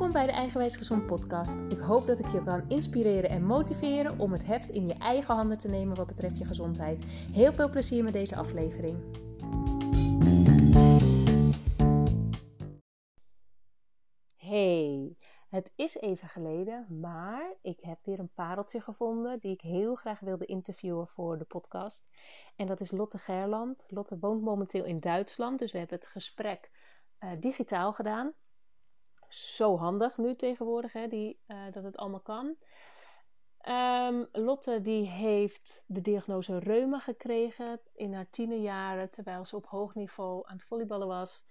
Welkom bij de Eigenwijs Gezond podcast. Ik hoop dat ik je kan inspireren en motiveren om het heft in je eigen handen te nemen wat betreft je gezondheid. Heel veel plezier met deze aflevering. Hey, het is even geleden, maar ik heb weer een pareltje gevonden die ik heel graag wilde interviewen voor de podcast. En dat is Lotte Gerland. Lotte woont momenteel in Duitsland, dus we hebben het gesprek uh, digitaal gedaan zo handig nu tegenwoordig, hè, die, uh, dat het allemaal kan. Um, Lotte die heeft de diagnose reuma gekregen in haar tienerjaren, terwijl ze op hoog niveau aan het volleyballen was.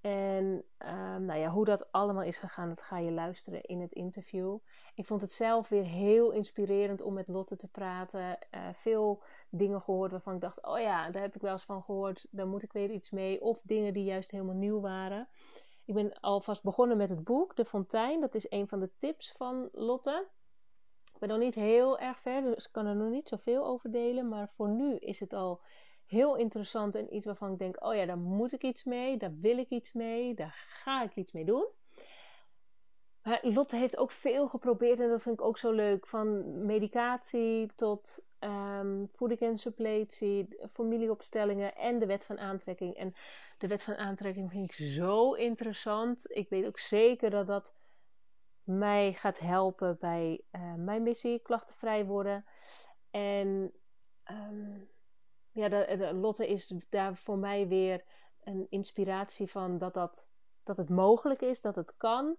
En um, nou ja, hoe dat allemaal is gegaan, dat ga je luisteren in het interview. Ik vond het zelf weer heel inspirerend om met Lotte te praten. Uh, veel dingen gehoord waarvan ik dacht: oh ja, daar heb ik wel eens van gehoord, daar moet ik weer iets mee. Of dingen die juist helemaal nieuw waren. Ik ben alvast begonnen met het boek De Fontein. Dat is een van de tips van Lotte. Ik ben nog niet heel erg ver, dus ik kan er nog niet zoveel over delen. Maar voor nu is het al heel interessant en iets waarvan ik denk: oh ja, daar moet ik iets mee, daar wil ik iets mee, daar ga ik iets mee doen. Maar Lotte heeft ook veel geprobeerd en dat vind ik ook zo leuk. Van medicatie tot um, voeding en suppletie, familieopstellingen en de wet van aantrekking. En de wet van aantrekking vind ik zo interessant. Ik weet ook zeker dat dat mij gaat helpen bij uh, mijn missie, klachtenvrij worden. En um, ja, Lotte is daar voor mij weer een inspiratie van dat, dat, dat het mogelijk is, dat het kan.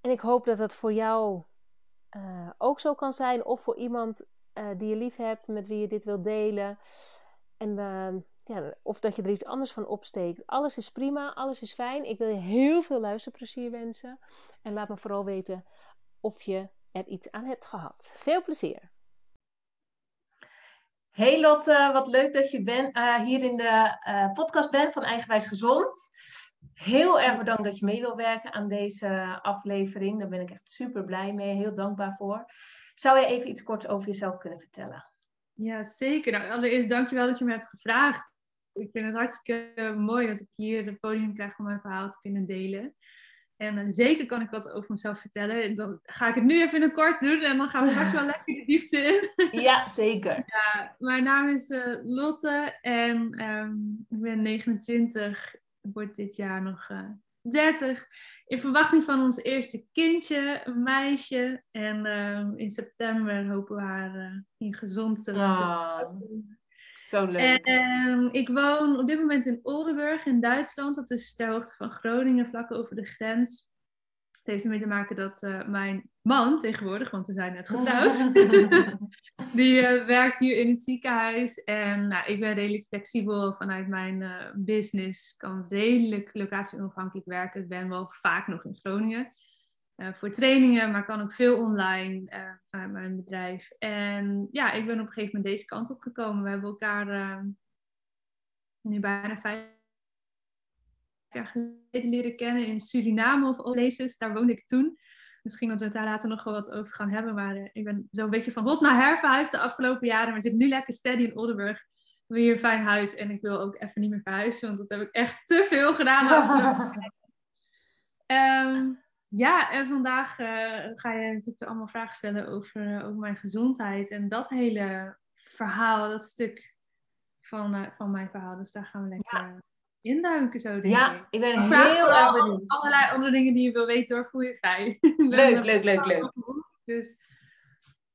En ik hoop dat dat voor jou uh, ook zo kan zijn, of voor iemand uh, die je lief hebt, met wie je dit wilt delen. En uh, ja, of dat je er iets anders van opsteekt. Alles is prima, alles is fijn. Ik wil je heel veel luisterplezier wensen. En laat me vooral weten of je er iets aan hebt gehad. Veel plezier! Hey Lotte, wat leuk dat je ben, uh, hier in de uh, podcast bent van Eigenwijs Gezond. Heel erg bedankt dat je mee wil werken aan deze aflevering. Daar ben ik echt super blij mee, heel dankbaar voor. Zou je even iets kort over jezelf kunnen vertellen? Ja, zeker. Nou, allereerst dankjewel dat je me hebt gevraagd. Ik vind het hartstikke mooi dat ik hier het podium krijg om mijn verhaal te kunnen delen. En uh, zeker kan ik wat over mezelf vertellen. Dan ga ik het nu even in het kort doen en dan gaan we straks wel lekker de diepte in. Ja, zeker. Ja, mijn naam is uh, Lotte en um, ik ben 29. Word dit jaar nog uh, 30. In verwachting van ons eerste kindje, een meisje. En uh, in september hopen we haar uh, in gezond te laten. Oh, zo leuk. En ik woon op dit moment in Oldenburg in Duitsland. Dat is ter hoogte van Groningen, vlak over de grens. Het heeft ermee te maken dat uh, mijn man tegenwoordig, want we zijn net getrouwd, die uh, werkt hier in het ziekenhuis. En nou, ik ben redelijk flexibel vanuit mijn uh, business. kan redelijk locatie onafhankelijk werken. Ik ben wel vaak nog in Groningen voor trainingen, maar kan ook veel online vanuit mijn bedrijf. En ja, ik ben op een gegeven moment deze kant op gekomen. We hebben elkaar nu bijna vijf jaar geleden leren kennen in Suriname of places. Daar woonde ik toen. Misschien dat we het daar later nog wel wat over gaan hebben. Maar uh, ik ben zo'n beetje van hot naar her verhuisd de afgelopen jaren. Maar zit nu lekker steady in Oldenburg. We hier een fijn huis. En ik wil ook even niet meer verhuizen. Want dat heb ik echt te veel gedaan. um, ja, en vandaag uh, ga je natuurlijk allemaal vragen stellen over, uh, over mijn gezondheid. En dat hele verhaal, dat stuk van, van mijn verhaal. Dus daar gaan we lekker... Ja induiken zo. Denk ja, ik ben heel erg benieuwd. Allerlei andere dingen die je wil weten hoor, voel je vrij. Leuk, leuk, leuk, leuk. Dus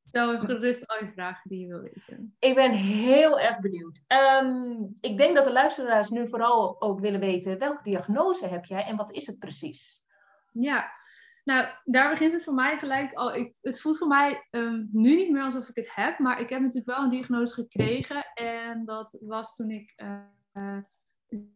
stel gerust al je vragen die je wil weten. Ik ben heel erg benieuwd. Um, ik denk dat de luisteraars nu vooral ook willen weten, welke diagnose heb jij en wat is het precies? Ja, nou, daar begint het voor mij gelijk al. Ik, het voelt voor mij um, nu niet meer alsof ik het heb, maar ik heb natuurlijk wel een diagnose gekregen. En dat was toen ik uh,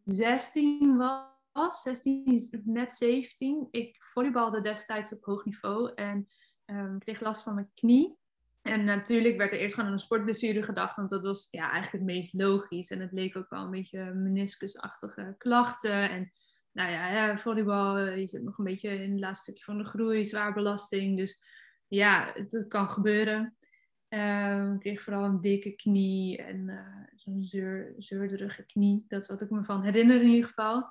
16 was, 16, net 17. Ik volleybalde destijds op hoog niveau en um, kreeg last van mijn knie. En natuurlijk werd er eerst gewoon aan een sportblessure gedacht, want dat was ja, eigenlijk het meest logisch. En het leek ook wel een beetje meniscusachtige klachten. En nou ja, volleybal, eh, je zit nog een beetje in het laatste stukje van de groei, zwaar belasting. Dus ja, het kan gebeuren. Um, ik kreeg vooral een dikke knie en uh, zo'n zeur, zeurderige knie. Dat is wat ik me van herinner in ieder geval.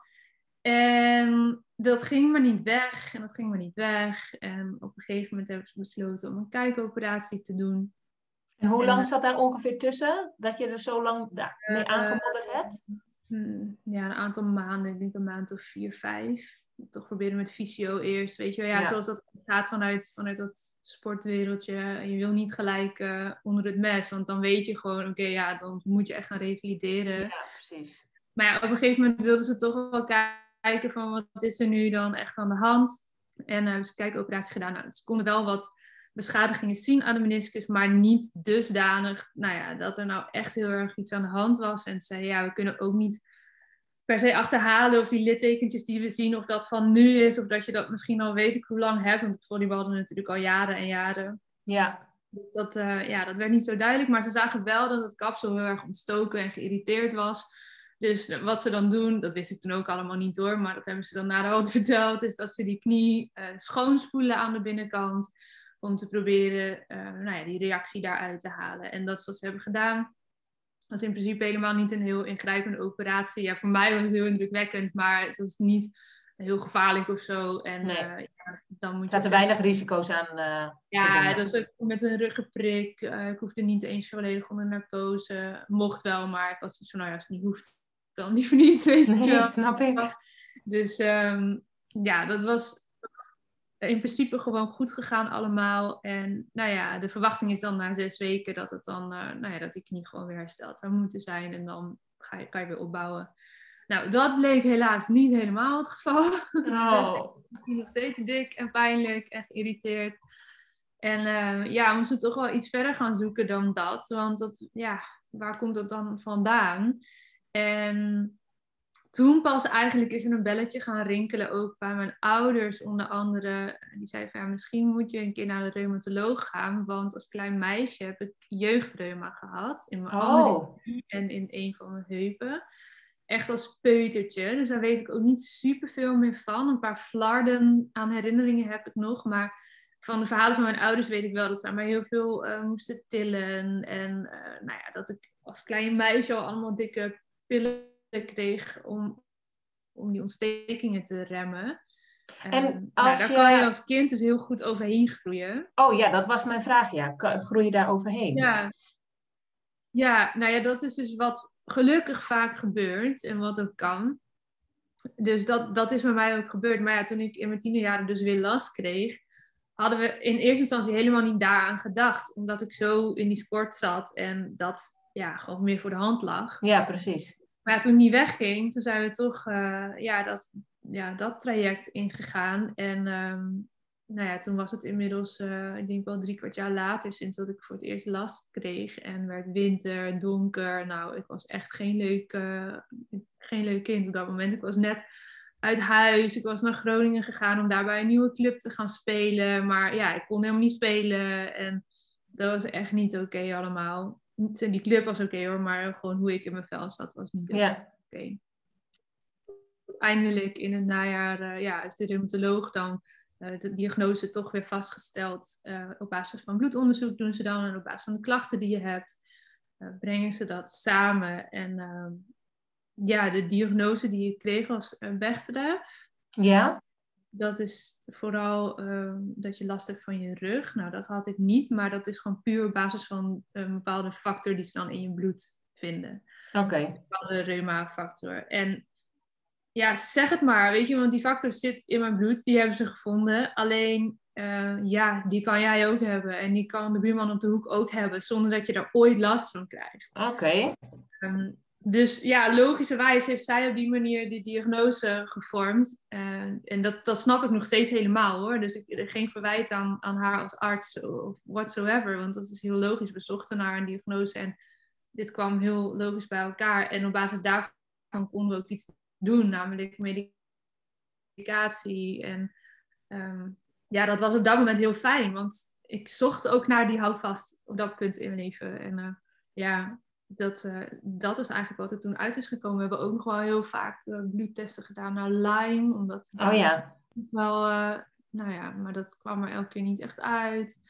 En dat ging maar niet weg en dat ging maar niet weg. En op een gegeven moment hebben ze besloten om een kijkoperatie te doen. En hoe lang zat daar ongeveer tussen dat je er zo lang mee aangemodderd hebt? Hmm, ja, een aantal maanden. Ik denk een maand of vier, vijf. Toch proberen met fysio eerst. Weet je wel, ja, zoals dat gaat vanuit, vanuit dat sportwereldje. Je wil niet gelijk uh, onder het mes, want dan weet je gewoon, oké, ja, dan moet je echt gaan revalideren. Ja, precies. Maar ja, op een gegeven moment wilden ze toch wel kijken van wat is er nu dan echt aan de hand. En uh, hebben ze een kijkoperatie gedaan. Nou, ze konden wel wat beschadigingen zien aan de meniscus, maar niet dusdanig nou ja, dat er nou echt heel erg iets aan de hand was. En ze zei, ja, we kunnen ook niet per se achterhalen of die littekentjes die we zien, of dat van nu is, of dat je dat misschien al weet ik hoe lang hebt. Want volleybalden natuurlijk al jaren en jaren. Ja. Dat, uh, ja, dat werd niet zo duidelijk, maar ze zagen wel dat het kapsel heel erg ontstoken en geïrriteerd was. Dus wat ze dan doen, dat wist ik toen ook allemaal niet door, maar dat hebben ze dan na de hand verteld, is dat ze die knie uh, schoonspoelen aan de binnenkant om te proberen uh, nou ja, die reactie daaruit te halen. En dat is wat ze hebben gedaan. Dat is in principe helemaal niet een heel ingrijpende operatie. Ja, voor mij was het heel indrukwekkend, maar het was niet heel gevaarlijk of zo. En nee. uh, ja, dan moet je. er weinig risico's aan. Uh, ja, het was ook met een ruggenprik. Uh, ik hoefde niet eens volledig onder narcose. Mocht wel, maar ik had zoiets van, nou ja, als het niet hoeft, dan liever niet. Weet nee, je snap ik. Dus um, ja, dat was in principe gewoon goed gegaan allemaal. En nou ja, de verwachting is dan na zes weken dat het dan, uh, nou ja, dat die knie gewoon weer hersteld zou moeten zijn. En dan ga je, kan je weer opbouwen. Nou, dat bleek helaas niet helemaal het geval. Oh. dus nog steeds dik en pijnlijk en geïrriteerd. En uh, ja, we moesten toch wel iets verder gaan zoeken dan dat. Want dat, ja, waar komt dat dan vandaan? En toen pas eigenlijk is er een belletje gaan rinkelen, ook bij mijn ouders onder andere. Die zeiden van ja, misschien moet je een keer naar de reumatoloog gaan, want als klein meisje heb ik jeugdreuma gehad in mijn oh. andere en in een van mijn heupen. Echt als peutertje, dus daar weet ik ook niet super veel meer van. Een paar flarden aan herinneringen heb ik nog, maar van de verhalen van mijn ouders weet ik wel dat ze aan mij heel veel uh, moesten tillen. En uh, nou ja, dat ik als klein meisje al allemaal dikke pillen kreeg om, om die ontstekingen te remmen. En um, als nou, daar je... kan je als kind dus heel goed overheen groeien. Oh ja, dat was mijn vraag. Ja, groei je daar overheen? Ja. ja, nou ja, dat is dus wat gelukkig vaak gebeurt en wat ook kan. Dus dat, dat is bij mij ook gebeurd. Maar ja, toen ik in mijn tienerjaren dus weer last kreeg, hadden we in eerste instantie helemaal niet daaraan gedacht. Omdat ik zo in die sport zat en dat ja, gewoon meer voor de hand lag. Ja, precies. Maar toen die wegging, toen zijn we toch uh, ja, dat, ja, dat traject ingegaan. En um, nou ja, toen was het inmiddels, uh, ik denk wel drie kwart jaar later, sinds dat ik voor het eerst last kreeg. En werd winter, donker. Nou, ik was echt geen leuk, uh, geen leuk kind op dat moment. Ik was net uit huis. Ik was naar Groningen gegaan om daar bij een nieuwe club te gaan spelen. Maar ja, ik kon helemaal niet spelen. En dat was echt niet oké allemaal die club was oké okay, hoor, maar gewoon hoe ik in mijn vel zat was niet oké. Ja. Okay. Eindelijk in het najaar uh, ja, heeft de reumatoloog dan uh, de diagnose toch weer vastgesteld. Uh, op basis van bloedonderzoek doen ze dan en op basis van de klachten die je hebt, brengen ze dat samen. En ehm, ja, de diagnose die ik kreeg was een Bechterew. Ja dat is vooral uh, dat je last hebt van je rug. Nou, dat had ik niet, maar dat is gewoon puur op basis van een bepaalde factor die ze dan in je bloed vinden. Oké. Okay. Een bepaalde reuma-factor. En ja, zeg het maar, weet je, want die factor zit in mijn bloed, die hebben ze gevonden. Alleen, uh, ja, die kan jij ook hebben en die kan de buurman op de hoek ook hebben, zonder dat je daar ooit last van krijgt. Oké. Okay. Um, dus ja, logischerwijs heeft zij op die manier die diagnose gevormd. En, en dat, dat snap ik nog steeds helemaal hoor. Dus ik geen verwijt aan, aan haar als arts of whatsoever. Want dat is heel logisch. We zochten naar een diagnose en dit kwam heel logisch bij elkaar. En op basis daarvan konden we ook iets doen, namelijk medicatie. En um, ja, dat was op dat moment heel fijn. Want ik zocht ook naar die houvast op dat punt in mijn leven. En uh, ja, dat, uh, dat is eigenlijk wat er toen uit is gekomen. We hebben ook nog wel heel vaak uh, bloedtesten gedaan naar Lyme. Omdat oh ja. Wel, uh, nou ja, maar dat kwam er elke keer niet echt uit.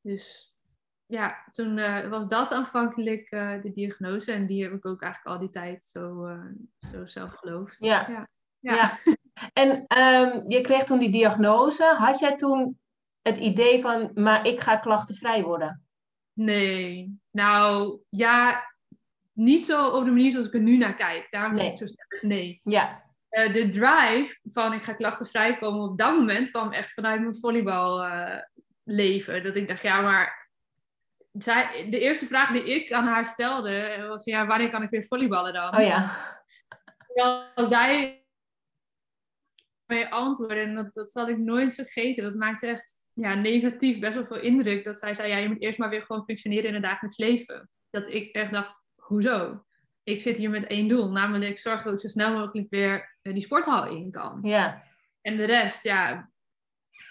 Dus ja, toen was dat aanvankelijk de diagnose. En die heb ik ook eigenlijk al die tijd zo, zo zelf geloofd. Ja. ja. Ja. En ehm, je kreeg toen die diagnose. Had jij toen het idee van, maar ik ga klachtenvrij worden? Nee. Nou, ja, niet zo op de manier zoals ik er nu naar kijk. Daarom nee. ik zo sterk nee. Ja. Uh, de drive van ik ga klachtenvrij komen op dat moment kwam echt vanuit mijn volleybal uh, leven. Dat ik dacht, ja, maar zij, de eerste vraag die ik aan haar stelde was, ja, wanneer kan ik weer volleyballen dan? Oh ja. Terwijl zij mee antwoorden, en dat, dat zal ik nooit vergeten. Dat maakte echt ja, negatief best wel veel indruk. Dat zij zei, ja, je moet eerst maar weer gewoon functioneren in het dagelijks leven. Dat ik echt dacht, hoezo? Ik zit hier met één doel, namelijk zorgen dat ik zo snel mogelijk weer uh, die sporthal in kan. Ja. En de rest, ja,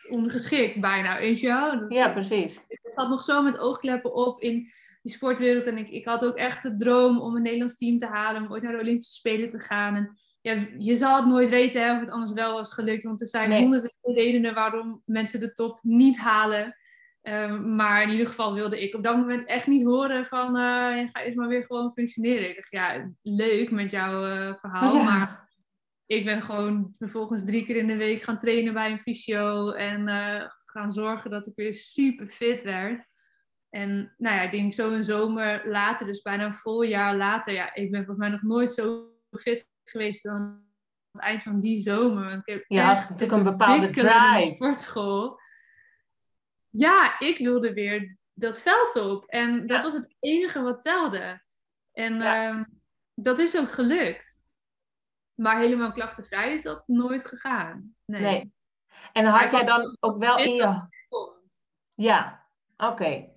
ongeschikt bijna, weet je wel? Dat, ja, precies. Ik zat nog zo met oogkleppen op in die sportwereld. En ik, ik had ook echt de droom om een Nederlands team te halen, om ooit naar de Olympische Spelen te gaan. En ja, je zal het nooit weten hè, of het anders wel was gelukt. Want er zijn nee. honderden redenen waarom mensen de top niet halen. Um, maar in ieder geval wilde ik op dat moment echt niet horen van uh, ga eens maar weer gewoon functioneren. Ik dacht, ja, leuk met jouw uh, verhaal, ja. maar ik ben gewoon vervolgens drie keer in de week gaan trainen bij een fysio en uh, gaan zorgen dat ik weer super fit werd. En nou ja, ik denk zo een zomer later, dus bijna een vol jaar later, ja, ik ben volgens mij nog nooit zo fit geweest dan aan het eind van die zomer. Want ik heb je had natuurlijk een bepaalde drive. Sportschool. Ja, ik wilde weer dat veld op. En dat was het enige wat telde. En ja. uh, dat is ook gelukt. Maar helemaal klachtenvrij is dat nooit gegaan. Nee. nee. En had jij dan ook wel in je... Ja, oké. Okay.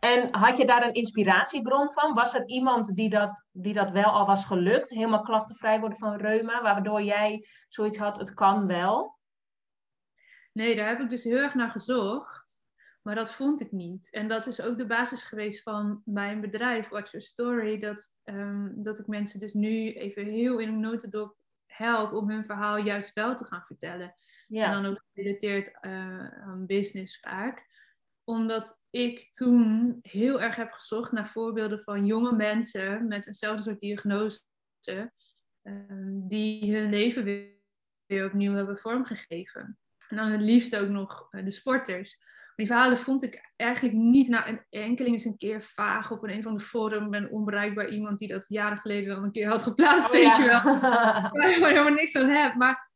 En had je daar een inspiratiebron van? Was er iemand die dat, die dat wel al was gelukt? Helemaal klachtenvrij worden van reuma, waardoor jij zoiets had, het kan wel? Nee, daar heb ik dus heel erg naar gezocht. Maar dat vond ik niet. En dat is ook de basis geweest van mijn bedrijf, Watch Your Story. Dat, um, dat ik mensen dus nu even heel in een notendop help om hun verhaal juist wel te gaan vertellen. Ja. En dan ook gerelateerd uh, aan business vaak omdat ik toen heel erg heb gezocht naar voorbeelden van jonge mensen met eenzelfde soort diagnose, um, die hun leven weer, weer, opnieuw hebben vormgegeven. En dan het liefst ook nog uh, de sporters. Maar die verhalen vond ik eigenlijk niet. Nou, een enkeling is een keer vaag op een, een van de forum. Ben onbereikbaar iemand die dat jaren geleden al een keer had geplaatst, oh, weet ja. je wel. Waar je helemaal niks aan hebt. Maar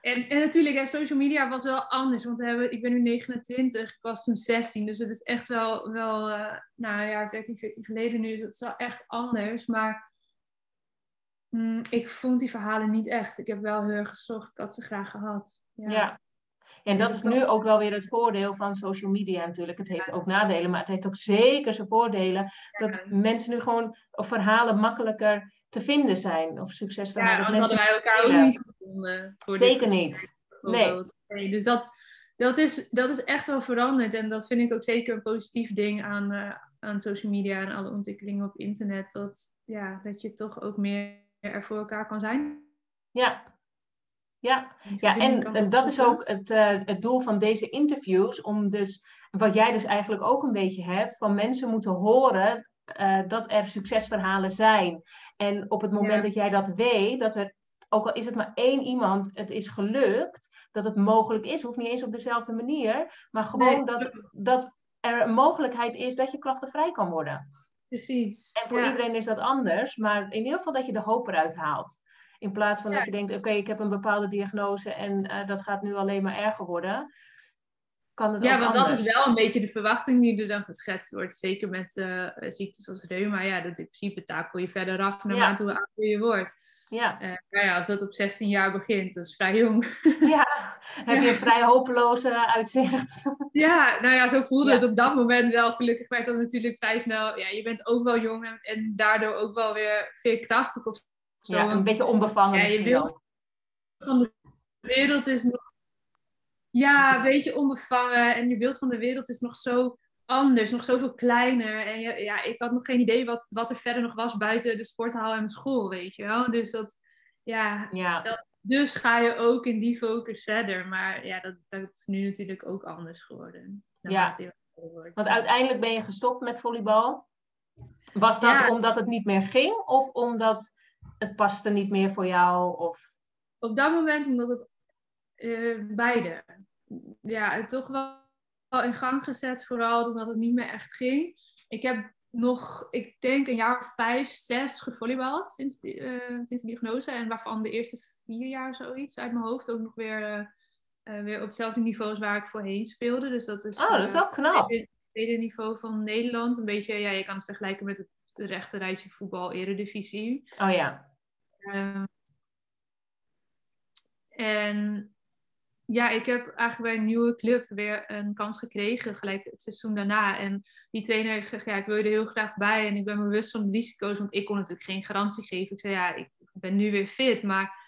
en, en natuurlijk, hè, social media was wel anders. Want we hebben, ik ben nu 29, ik was toen 16. Dus het is echt wel, wel uh, nou ja, 13, 14 geleden nu. Dus het is wel echt anders. Maar mm, ik vond die verhalen niet echt. Ik heb wel heel erg gezocht. Ik had ze graag gehad. Ja. ja. En dat dus is nu ook wel weer het voordeel van social media natuurlijk. Het heeft ook nadelen, maar het heeft ook zeker zijn voordelen. Dat mensen nu gewoon verhalen makkelijker te vinden zijn. Of succesverhalen. Ja, mensen hadden wij elkaar ook niet gevonden. Voor Zeker niet. Nee. nee. Dus dat, dat, is, dat is echt wel veranderd. En dat vind ik ook zeker een positief ding aan, uh, aan social media en alle ontwikkelingen op internet. Dat, ja, dat je toch ook meer er voor elkaar kan zijn. Ja, ja, ja en, en dat is ook het, uh, het doel van deze interviews. Om dus, wat jij dus eigenlijk ook een beetje hebt, van mensen moeten horen uh, dat er succesverhalen zijn. En op het moment ja. dat jij dat weet, dat er, ook al is het maar één iemand, het is gelukt, dat het mogelijk is, hoeft niet eens op dezelfde manier, maar gewoon nee. dat, dat er een mogelijkheid is dat je klachtenvrij kan worden. Precies. En voor ja. iedereen is dat anders, maar in ieder geval dat je de hoop eruit haalt. In plaats van ja. dat je denkt, oké, okay, ik heb een bepaalde diagnose en uh, dat gaat nu alleen maar erger worden kan het ja, want anders. dat is wel een beetje de verwachting die er dan geschetst wordt. Zeker met uh, ziektes als reuma. Ja, dat in principe takel je verder af naarmate ja. hoe ouder je wordt. Ja. Uh, nou ja, als dat op 16 jaar begint, dat is vrij jong. Ja, heb je een vrij hopeloze uitzicht. Ja, nou ja, zo voelde ja. het op dat moment wel. Gelukkig werd dat natuurlijk vrij snel. Ja, je bent ook wel jong en, en daardoor ook wel weer veerkrachtig of zo. Ja, een want, beetje onbevangen ja, je beeld van de wereld is nog ja, een beetje onbevangen. En je beeld van de wereld is nog zo anders, nog zoveel kleiner. En ja, ja, ik had nog geen idee wat, wat er verder nog was buiten de sporthal en de school, weet je wel. Dus dat, ja, ja. Dat, dus ga je ook in die focus verder. Maar ja, dat, dat is nu natuurlijk ook anders geworden. Ja, want uiteindelijk ben je gestopt met volleybal. Was dat ja. omdat het niet meer ging? Of omdat het paste niet meer voor jou? Of... op dat moment, omdat het uh, beide, ja, het toch wel in gang gezet, vooral omdat het niet meer echt ging. Ik heb nog, ik denk, een jaar of vijf, zes gevolleybald sinds, die, uh, sinds de diagnose. En waarvan de eerste vier jaar zoiets uit mijn hoofd ook nog weer, uh, weer op hetzelfde niveau als waar ik voorheen speelde. Dus dat is, oh, dat is wel knap. Het tweede niveau van Nederland. Een beetje, ja, je kan het vergelijken met het rechte rijtje voetbal eredivisie. Oh ja. Um, en ja, ik heb eigenlijk bij een nieuwe club weer een kans gekregen, gelijk het seizoen daarna. En die trainer heeft gezegd, ja, ik wil je er heel graag bij en ik ben me bewust van de risico's, want ik kon natuurlijk geen garantie geven. Ik zei, ja, ik ben nu weer fit, maar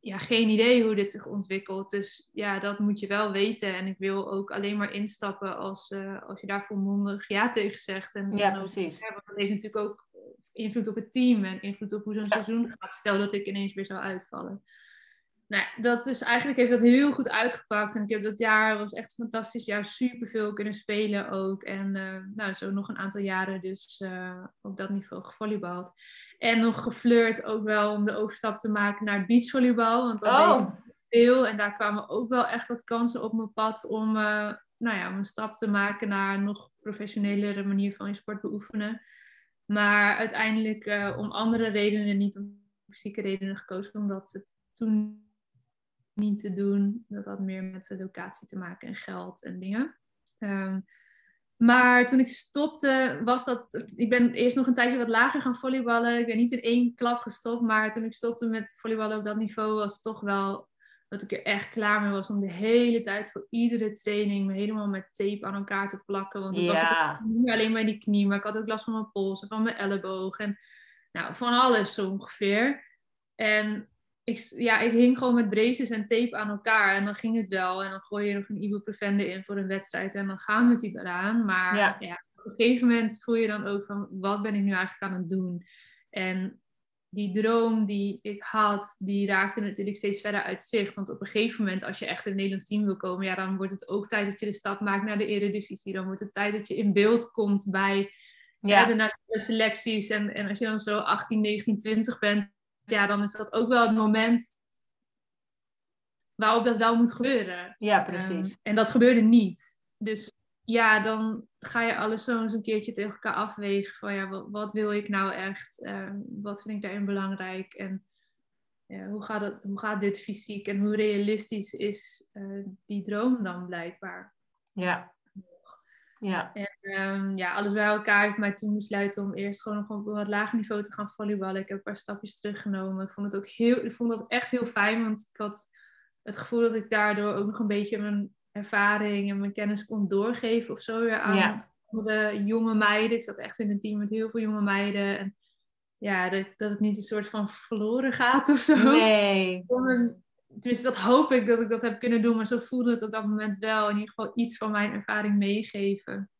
ja, geen idee hoe dit zich ontwikkelt. Dus ja, dat moet je wel weten. En ik wil ook alleen maar instappen als, uh, als je daar volmondig ja tegen zegt. En, ja, precies. ja, want dat heeft natuurlijk ook invloed op het team en invloed op hoe zo'n seizoen gaat. Stel dat ik ineens weer zou uitvallen nou dat is eigenlijk heeft dat heel goed uitgepakt. En ik heb dat jaar, was echt een fantastisch jaar, super veel kunnen spelen ook. En uh, nou, zo nog een aantal jaren dus uh, op dat niveau gevolleybald. En nog geflirt ook wel om de overstap te maken naar beachvolleybal. Want dat oh. deed veel. En daar kwamen ook wel echt wat kansen op mijn pad om, uh, nou ja, om een stap te maken naar een nog professionelere manier van je sport beoefenen. Maar uiteindelijk om andere redenen, niet om fysieke redenen gekozen, omdat het toen niet te doen. Dat had meer met de locatie te maken en geld en dingen. Ehm, maar toen ik stopte, was dat. Ik ben eerst nog een tijdje wat lager gaan volleyballen. Ik ben niet in één klap gestopt. Maar toen ik stopte met volleyballen op dat niveau, was het toch wel dat ik er echt klaar mee was om de hele tijd voor iedere training me helemaal met tape aan elkaar te plakken. Want ik ja. was niet alleen maar die knie, maar ik had ook last van mijn pols en van mijn elleboog. En nou, van alles zo ongeveer. En ik, ja, ik hing gewoon met braces en tape aan elkaar. En dan ging het wel. En dan gooi je nog een ibuprofen in voor een wedstrijd. En dan gaan we het die eraan. Maar ja. op een gegeven moment voel je dan ook van... Wat ben ik nu eigenlijk aan het doen? En die droom die ik had, die raakte natuurlijk steeds verder uit zicht. Want op een gegeven moment, als je echt in het Nederlands team wil komen... Ja, dan wordt het ook tijd dat je de stap maakt naar de Eredivisie. Dan wordt het tijd dat je in beeld komt bij... Ja. de nationale selecties. En, en als je dan zo 18, 19, 20 bent, ja, dan is dat ook wel het moment waarop dat wel moet gebeuren. Ja, precies. Um, en dat gebeurde niet. Dus ja, dan ga je alles zo eens een keertje tegen elkaar afwegen. Van ja, wat, wat wil ik nou echt? Um, wat vind ik daarin belangrijk? En ja, hoe, gaat het, hoe gaat dit fysiek? En hoe realistisch is uh, die droom dan blijkbaar? Ja. Ja. En um, ja, alles bij elkaar heeft mij toen besluiten om eerst gewoon nog op een wat lager niveau te gaan volleyballen. Ik heb een paar stapjes teruggenomen. Ik vond het ook heel, ik vond dat echt heel fijn, want ik had het gevoel dat ik daardoor ook nog een beetje mijn ervaring en mijn kennis kon doorgeven of zo weer aan ja. de jonge meiden. Ik zat echt in een team met heel veel jonge meiden. En ja, dat, dat het niet een soort van verloren gaat of zo. Nee. Tenminste, dat hoop ik dat ik dat heb kunnen doen, maar zo voelde het op dat moment wel. In ieder geval iets van mijn ervaring meegeven.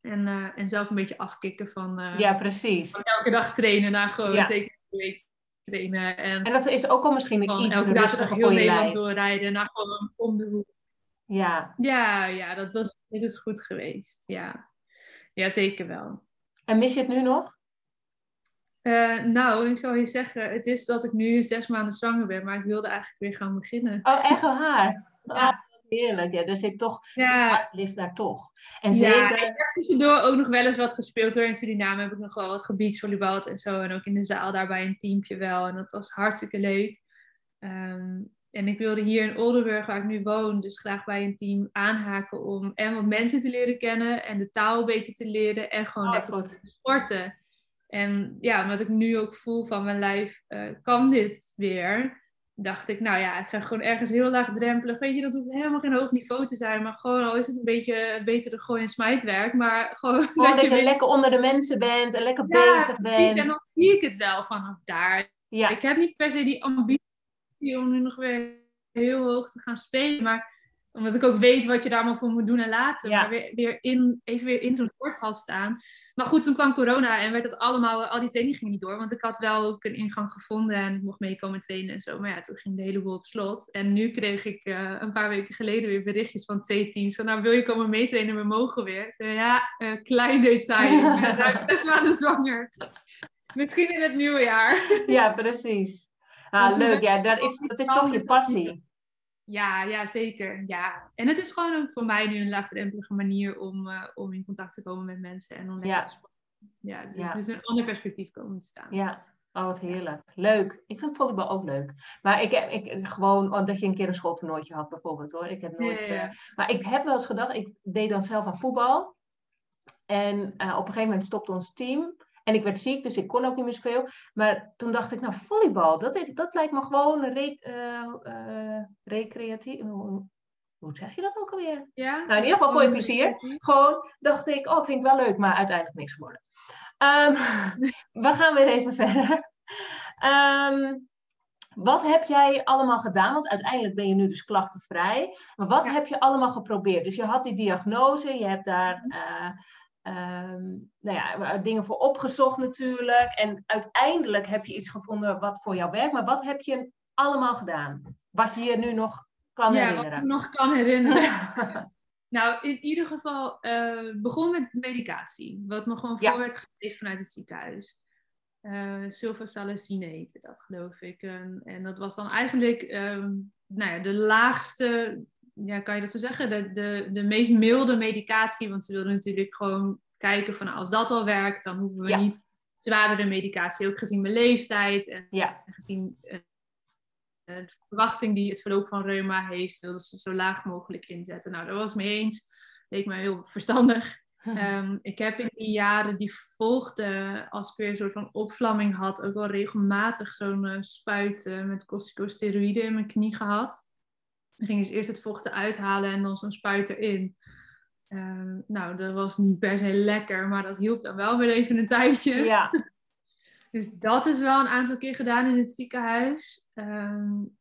En, uh, en zelf een beetje afkicken van, uh, ja, precies. Van elke dag trainen naar gewoon ja. zeker week trainen. En, en dat is ook al misschien van iets elke dag heel Nederland doorrijden naar gewoon om de hoek. Ja. Ja, ja, dat was, dit is goed geweest. Ja. ja, zeker wel. En mis je het nu nog? Uh, nou, ik zou je zeggen, het is dat ik nu zes maanden zwanger ben, maar ik wilde eigenlijk weer gaan beginnen. Oh, echt wel haar? Ja. Oh, heerlijk. Ja, dus ik toch, ja. ligt daar toch. En zeker... Ja, ik heb tussendoor ook nog wel eens wat gespeeld hoor. In Suriname heb ik nog wel wat gebiedsvolleybald en zo. En ook in de zaal daarbij een teampje wel. En dat was hartstikke leuk. Um, en ik wilde hier in Oldenburg, waar ik nu woon, dus graag bij een team aanhaken om en wat mensen te leren kennen en de taal beter te leren en gewoon oh, lekker te sporten. En ja, omdat ik nu ook voel van mijn lijf, uh, kan dit weer? Dacht ik, nou ja, ik ga gewoon ergens heel laagdrempelig. Weet je, dat hoeft helemaal geen hoog niveau te zijn. Maar gewoon, al is het een beetje beter de gooi- en smijtwerk. Maar gewoon, gewoon dat, je, lekker onder de mensen bent en lekker bezig bent. En dan zie ik het wel vanaf daar. Ja. Ik heb niet per se die ambitie om nu nog weer heel hoog te gaan spelen. Maar omdat ik ook weet wat je daar maar voor moet doen en laten. Maar weer, weer in, even weer in zo'n sporthal staan. Maar goed, toen kwam corona en werd het allemaal, al die training ging niet door. Want ik had wel ook een ingang gevonden en ik mocht meekomen trainen en zo. Maar ja, toen ging de hele boel op slot. En nu kreeg ik uh, een paar weken geleden weer berichtjes van twee teams. Van nou, wil je komen meetrainen? We mogen weer. Ja, uh, klein detail. Ik ben zes maanden zwanger. Misschien in het nieuwe jaar. Ja, precies. Ah, leuk. Ja, dat is, dat is toch je passie. Ja, ja, zeker. Ja. En het is gewoon ook voor mij nu een laagdrempelige manier om, uh, om in contact te komen met mensen en om ja. te sporten. Ja, dus het is een ander perspectief komen te staan. Ja, Oh, wat heerlijk. Leuk. Ik vind volleybal ook leuk. Maar ik heb ik, gewoon, oh, dat je een keer een schooltoernooitje had bijvoorbeeld hoor. Ik heb nooit, ja. Uh, maar ik heb wel eens gedacht, ik deed dan zelf aan voetbal. En uh, op een gegeven moment stopte ons team. En ik werd ziek, dus ik kon ook niet meer zoveel. Maar toen dacht ik, nou, volleybal, dat, dat lijkt me gewoon re, uh, recreatief. Hoe zeg je dat ook alweer? Ja. Nou, in ieder geval voor je plezier. Gewoon dacht ik, oh, vind ik wel leuk, maar uiteindelijk niks geworden. Um, we gaan weer even verder. Um, wat heb jij allemaal gedaan? Want uiteindelijk ben je nu dus klachtenvrij. Maar wat heb je allemaal geprobeerd? Dus je had die diagnose, je hebt daar uh, um, nou ja, dingen voor opgezocht natuurlijk. En uiteindelijk heb je iets gevonden wat voor jou werkt. Maar wat heb je allemaal gedaan? Wat je je nu nog kan ja, herinneren? Wat ik nog kan herinneren. Nou, in ieder geval uh, begon met medicatie. Wat me gewoon voor werd gegeven vanuit het ziekenhuis. Uh, sulfasalazine heette dat, geloof ik. En, en dat was dan eigenlijk um, nou ja, de laagste, ja, kan je dat zo zeggen? De, de, de meest milde medicatie. Want ze wilden natuurlijk gewoon kijken van nou, als dat al werkt, dan hoeven we ja. niet zwaardere medicatie. Ook gezien mijn leeftijd en ja. gezien uh, de verwachting die het verloop van reuma heeft, wilden ze zo laag mogelijk inzetten. Nou, daar was het mee eens. Leek me heel verstandig. Um, ik heb in die jaren die volgden, als ik weer een soort van opvlamming had, ook wel regelmatig zo'n uh, spuit uh, met corticosteroïden in mijn knie gehad. Dan ging ze eerst het vochten uithalen en dan zo'n spuit erin. Uh, nou, dat was niet per se lekker, maar dat hielp dan wel weer even een tijdje. Ja. Dus dat is wel een aantal keer gedaan in het ziekenhuis. Um,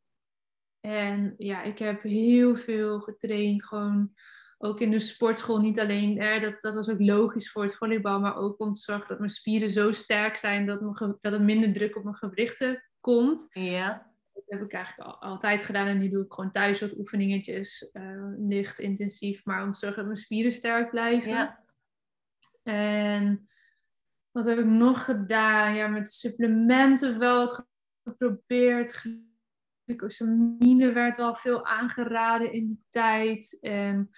en ja, ik heb heel veel getraind. Gewoon ook in de sportschool. Niet alleen, eh, dat, dat was ook logisch voor het volleybal. Maar ook om te zorgen dat mijn spieren zo sterk zijn dat, dat er minder druk op mijn gewrichten komt. Ja. Dat heb ik eigenlijk al, altijd gedaan. En nu doe ik gewoon thuis wat oefeningetjes. Uh, licht, intensief. Maar om te zorgen dat mijn spieren sterk blijven. Ja. En wat heb ik nog gedaan? Ja, met supplementen wel wat geprobeerd. Glucosamine werd wel veel aangeraden in die tijd. En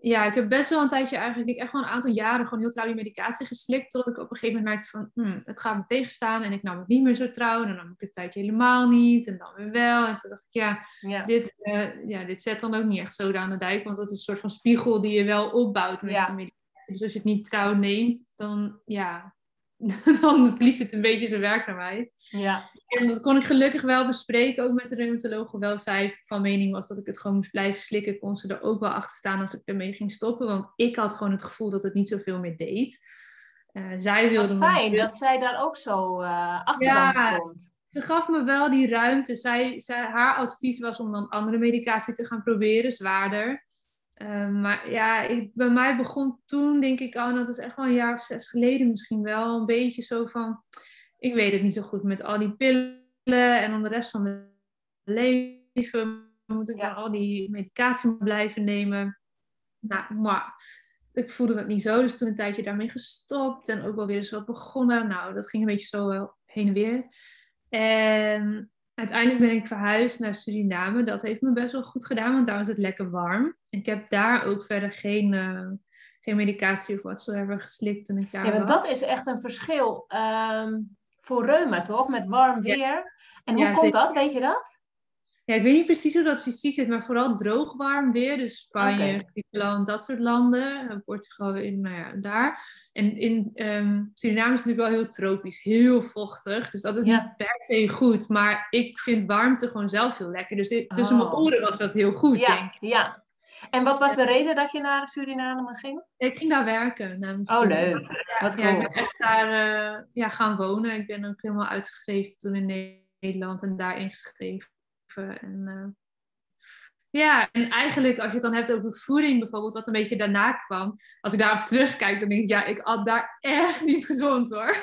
ja, ik heb best wel een tijdje eigenlijk, ik echt wel een aantal jaren gewoon heel trouw die medicatie geslikt. Totdat ik op een gegeven moment merkte van, hmm, het gaat me tegenstaan. En ik nam het niet meer zo trouw. En dan nam ik het tijdje helemaal niet. En dan weer wel. En toen dacht ik, ja, ja. Dit, uh, ja dit zet dan ook niet echt zo aan de dijk. Want dat is een soort van spiegel die je wel opbouwt met ja. de medicatie. Dus als je het niet trouw neemt, dan ja, dan verliest het een beetje zijn werkzaamheid. Ja. En dat kon ik gelukkig wel bespreken, ook met de reumatoloog. Hoewel zij van mening was dat ik het gewoon moest blijven slikken, kon ze er ook wel achter staan als ik ermee ging stoppen. Want ik had gewoon het gevoel dat het niet zoveel meer deed. Uh, zij wilde dat fijn dat zij daar ook zo uh, achter ja, stond. Ze gaf me wel die ruimte. Zij, zij, haar advies was om dan andere medicatie te gaan proberen, zwaarder. Uh, maar ja, ik, bij mij begon toen, denk ik, oh, dat is echt wel een jaar of zes geleden misschien wel, een beetje zo van, ik weet het niet zo goed met al die pillen en dan de rest van mijn leven moet ik ja. dan al die medicatie blijven nemen. Nou, maar ik voelde dat niet zo, dus toen een tijdje daarmee gestopt en ook wel weer eens wat begonnen. Nou, dat ging een beetje zo uh, heen en weer. En uiteindelijk ben ik verhuisd naar Suriname. Dat heeft me best wel goed gedaan, want daar was het lekker warm. Ik heb daar ook verder geen, uh, geen medicatie of whatsoever geslikt toen ik daar Ja, want dat is echt een verschil um, voor reuma, toch? Met warm weer. Ja. En hoe ja, komt dat? Weet je dat? Ja, ik weet niet precies hoe dat fysiek zit, maar vooral droog warm weer. Dus Spanje, okay. Griekenland, dat soort landen. Portugal, in, nou ja, daar. En in um, Suriname is het natuurlijk wel heel tropisch, heel vochtig. Dus dat is ja. niet per se goed. Maar ik vind warmte gewoon zelf heel lekker. Dus tussen oh. mijn oren was dat heel goed, ja, denk ik. Ja, en wat was de reden dat je naar Suriname ging? Ik ging daar werken. oh, leuk. Ja, wat cool. ja, ik ben echt daar uh, ja, gaan wonen. Ik ben ook helemaal uitgeschreven toen in Nederland en daar ingeschreven. En, uh, ja, en eigenlijk als je het dan hebt over voeding bijvoorbeeld, wat een beetje daarna kwam. Als ik daarop terugkijk, dan denk ik, ja, ik had daar echt niet gezond hoor.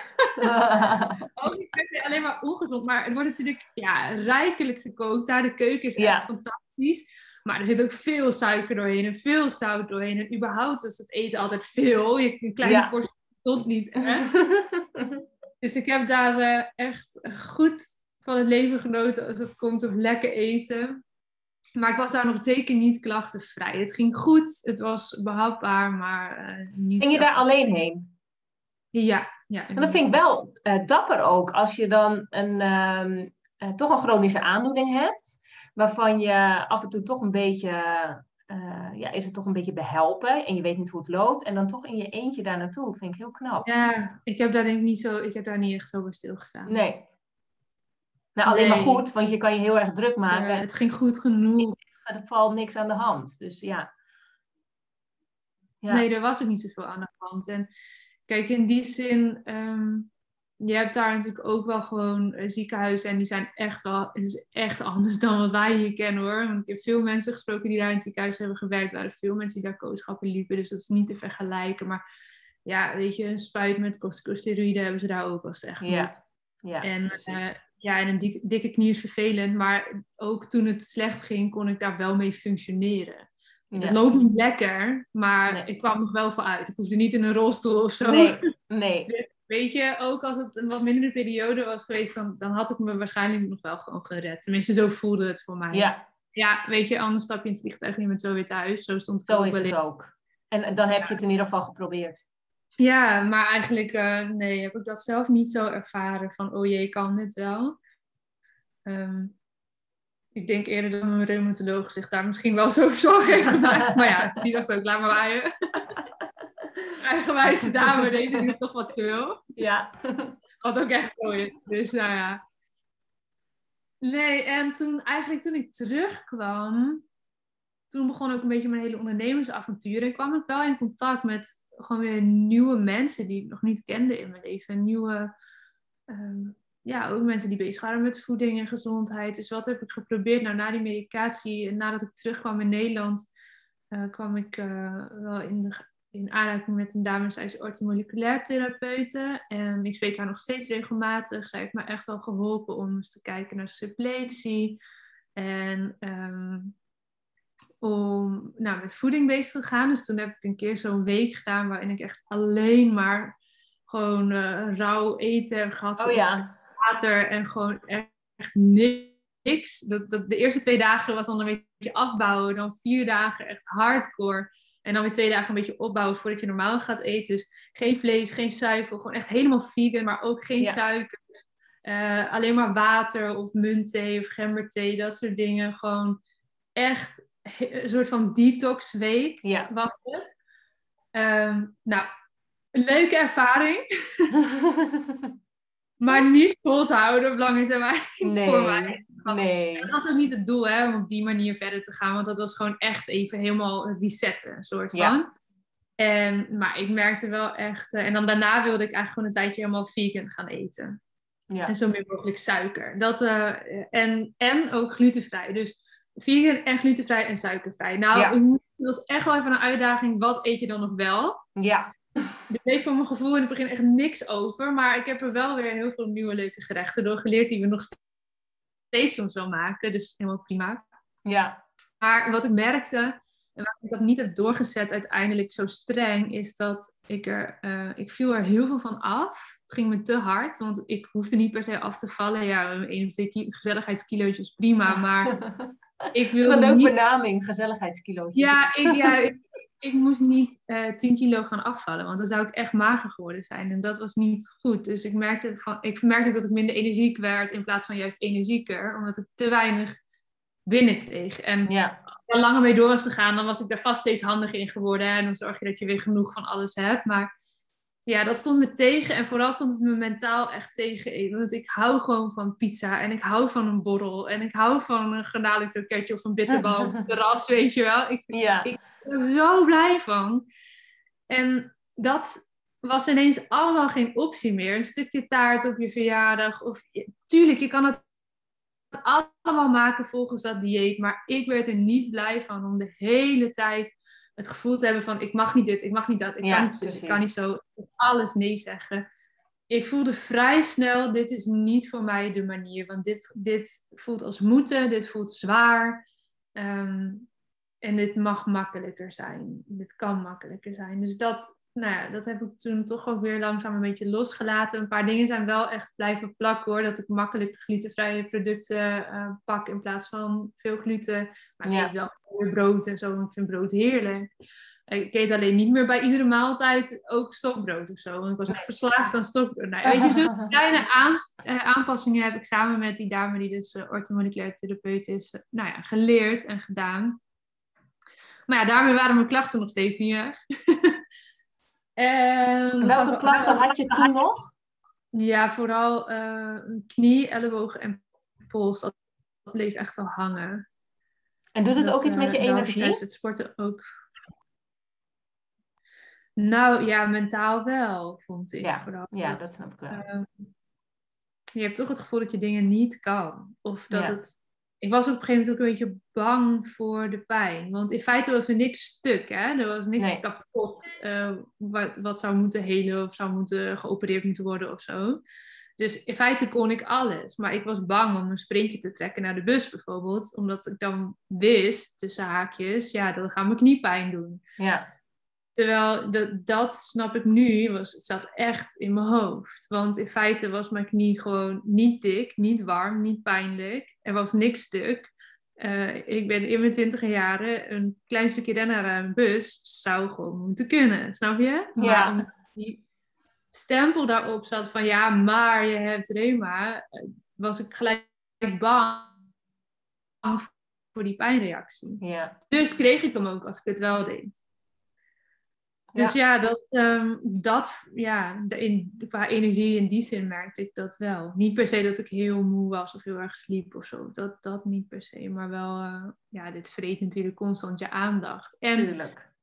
Ook niet per se alleen maar ongezond, maar het wordt natuurlijk ja, rijkelijk gekookt daar. De keuken is echt fantastisch. Maar er zit ook veel suiker doorheen en veel zout doorheen. En überhaupt is het eten altijd veel. Je, een kleine ja. portie stond niet. Hè? dus ik heb daar uh, echt goed van het leven genoten als het komt op lekker eten. Maar ik was daar nog zeker niet klachtenvrij. Het ging goed, het was behapbaar, maar uh, niet. Ging je daar alleen heen? Ja, ja. En dat vind ik wel uh, dapper ook. Als je dan een, uh, uh, toch een chronische aandoening hebt, waarvan je af en toe toch een beetje, ja, is het toch een beetje behelpen en je weet niet hoe het loopt. En dan toch in je eentje daar naartoe, vind ik heel knap. Ja, ik heb daar denk ik niet zo, ik heb daar niet echt zo bij stilgestaan. Nee. Nou, alleen nee. maar goed, want je kan je heel erg druk maken. Ja, het ging goed genoeg. Er valt niks aan de hand. Dus ja. ja. Nee, er was ook niet zoveel aan de hand. En kijk, in die zin, um, je hebt daar natuurlijk ook wel gewoon uh, ziekenhuizen en die zijn echt wel, het is echt anders dan wat wij hier kennen hoor. Want ik heb veel mensen gesproken die daar in het ziekenhuis hebben gewerkt. Er waren veel mensen die daar kooschappen liepen, dus dat is niet te vergelijken. Maar ja, weet je, een spuit met corticosteroïden hebben ze daar ook als het echt ja. moet. Ja, en uh, ja, en een dikke, dikke knie is vervelend, maar ook toen het slecht ging, kon ik daar wel mee functioneren. Ja. Het loopt niet lekker, maar nee. ik kwam nog wel vooruit. Ik hoefde niet in een rolstoel of zo. Nee, nee. Dus, weet je, ook als het een wat mindere periode was geweest, dan, dan had ik me waarschijnlijk nog wel gewoon gered. Tenminste, zo voelde het voor mij. Ja. Ja, weet je, anders stap je in het vliegtuig je bent zo weer thuis. Zo stond ik zo ook is wel het in. ook. En dan heb je het in ieder geval geprobeerd. Ja, maar eigenlijk uh, nee, heb ik dat zelf niet zo ervaren van, oh jee, kan dit wel. Um, ik denk eerder dat mijn reumatoloog zich daar misschien wel zo zorgen heeft gemaakt. maar ja, die dacht ook, laat maar waaien. Eigenwijze dame, deze doet toch wat ze wil. Ja. Wat ook echt zo is. Dus nou ja. Nee, en toen eigenlijk toen ik terugkwam, toen begon ook een beetje mijn hele ondernemersavontuur. En kwam ik wel in contact met gewoon weer nieuwe mensen die ik nog niet kende in mijn leven. Nieuwe, um, ja, ook mensen die bezig waren met voeding en gezondheid. Dus wat heb ik geprobeerd? Nou, na die medicatie, nadat ik terugkwam in Nederland, uh, kwam ik uh, wel in, de, in aanraking met een dame, zij is orthomoleculair therapeute. En ik spreek haar nog steeds regelmatig. Zij heeft me echt wel geholpen om eens te kijken naar suppletie. En um, om nou, met voeding bezig te gaan. Dus toen heb ik een keer zo'n week gedaan waarin ik echt alleen maar gewoon uh, rauw eten gehad. Oh ja. Water en gewoon echt, echt niks. Dat, dat, de eerste twee dagen was dan een beetje afbouwen. Dan vier dagen echt hardcore. En dan weer twee dagen een beetje opbouwen voordat je normaal gaat eten. Dus geen vlees, geen zuivel. Gewoon echt helemaal vegan, maar ook geen Ja. suiker. Uh, alleen maar water of muntthee of gemberthee. Dat soort dingen. Gewoon echt een soort van detox week Ja. was het. Ehm, nou, een leuke ervaring. maar niet vol te houden op lange termijn voor mij. Nee. Dat was ook niet het doel, hè, om op die manier verder te gaan. Want dat was gewoon echt even helemaal resetten, soort van. Ja. En, maar ik merkte wel echt... eh, en dan daarna wilde ik eigenlijk gewoon een tijdje helemaal vegan gaan eten. Ja. En zo min mogelijk suiker. Dat, eh, en, en ook glutenvrij. Dus vegan en glutenvrij en suikervrij. Nou, Ja. ik het was echt wel even een uitdaging. Wat eet je dan nog wel? Ja. Er bleef voor mijn gevoel in het begin echt niks over. Maar ik heb er wel weer heel veel nieuwe leuke gerechten door geleerd. Die we nog steeds soms wel maken. Dus helemaal prima. Ja. Maar wat ik merkte, en waarom ik dat niet heb doorgezet uiteindelijk zo streng, is dat ik er, eh, ik viel er heel veel van af. Het ging me te hard, want ik hoefde niet per se af te vallen. Ja, een of twee ki- gezelligheidskilootjes prima, maar ik Wat een wilde leuke niet... benaming, gezelligheidskilootjes. Ja, ik, ja ik, ik moest niet eh 10 kilo gaan afvallen, want dan zou ik echt mager geworden zijn. En dat was niet goed. Dus ik merkte, van, ik merkte ook dat ik minder energiek werd in plaats van juist energieker, omdat ik te weinig binnenkreeg. En Ja. als ik er langer mee door was gegaan, dan was ik daar vast steeds handiger in geworden. En dan zorg je dat je weer genoeg van alles hebt. Maar ja, dat stond me tegen. En vooral stond het me mentaal echt tegen. Want ik hou gewoon van pizza. En ik hou van een borrel. En ik hou van een garnalen kroketje of een bitterbal op het terras, weet je wel. Ik Ja. ik ben er zo blij van. En dat was ineens allemaal geen optie meer. Een stukje taart op je verjaardag. Of, tuurlijk, je kan het allemaal maken volgens dat dieet. Maar ik werd er niet blij van om de hele tijd het gevoel te hebben van... ik mag niet dit, ik mag niet dat, ik Ja, kan niet zus, ik kan niet zo. Alles nee zeggen. Ik voelde vrij snel, dit is niet voor mij de manier. Want dit, dit voelt als moeten, dit voelt zwaar. Ehm, en dit mag makkelijker zijn. Dit kan makkelijker zijn. Dus dat, nou ja, dat heb ik toen toch ook weer langzaam een beetje losgelaten. Een paar dingen zijn wel echt blijven plakken hoor. Dat ik makkelijk glutenvrije producten uh, pak in plaats van veel gluten. Maar ik eet wel weer brood en zo. Ik vind brood heerlijk. Ik eet alleen niet meer bij iedere maaltijd ook stokbrood of zo. Want ik was echt verslaafd aan stokbrood. Nou, weet je, zo'n kleine uh, aanpassingen heb ik samen met die dame die dus uh, orthomoleculair therapeut is, nou ja, geleerd en gedaan. Maar ja, daarmee waren mijn klachten nog steeds niet weg. en welke klachten had je toen nog? Ja, vooral uh, knie, elleboog en pols. Dat, bleef echt wel hangen. En doet het ook iets met je energie? Tijdens het sporten ook. Nou ja, mentaal wel, vond ik ja, vooral. Ja, dat, dat snap ik wel. Uh, je hebt toch het gevoel dat je dingen niet kan. Of dat het ik was op een gegeven moment ook een beetje bang voor de pijn. Want in feite was er niks stuk. Hè? Er was niks kapot uh, wat, wat zou moeten helen of zou moeten geopereerd moeten worden of zo. Dus in feite kon ik alles. Maar ik was bang om een sprintje te trekken naar de bus bijvoorbeeld. Omdat ik dan wist, tussen haakjes, ja, dat gaat mijn kniepijn doen. Ja. Terwijl dat, dat snap ik nu, was, zat echt in mijn hoofd. Want in feite was mijn knie gewoon niet dik, niet warm, niet pijnlijk. Er was niks stuk. Uh, ik ben in mijn twintig jaren een klein stukje naar een bus zou gewoon moeten kunnen, snap je? Ja. Maar die stempel daarop zat van ja, maar je hebt reuma, eh, was ik gelijk bang voor die pijnreactie. Ja. Dus kreeg ik hem ook als ik het wel deed. Dus ja, dat, um, dat ja, in, qua energie in die zin merkte ik dat wel. Niet per se dat ik heel moe was of heel erg sliep of zo. Dat, dat niet per se. Maar wel, uh, ja, dit vreet natuurlijk constant je aandacht. En, Tuurlijk.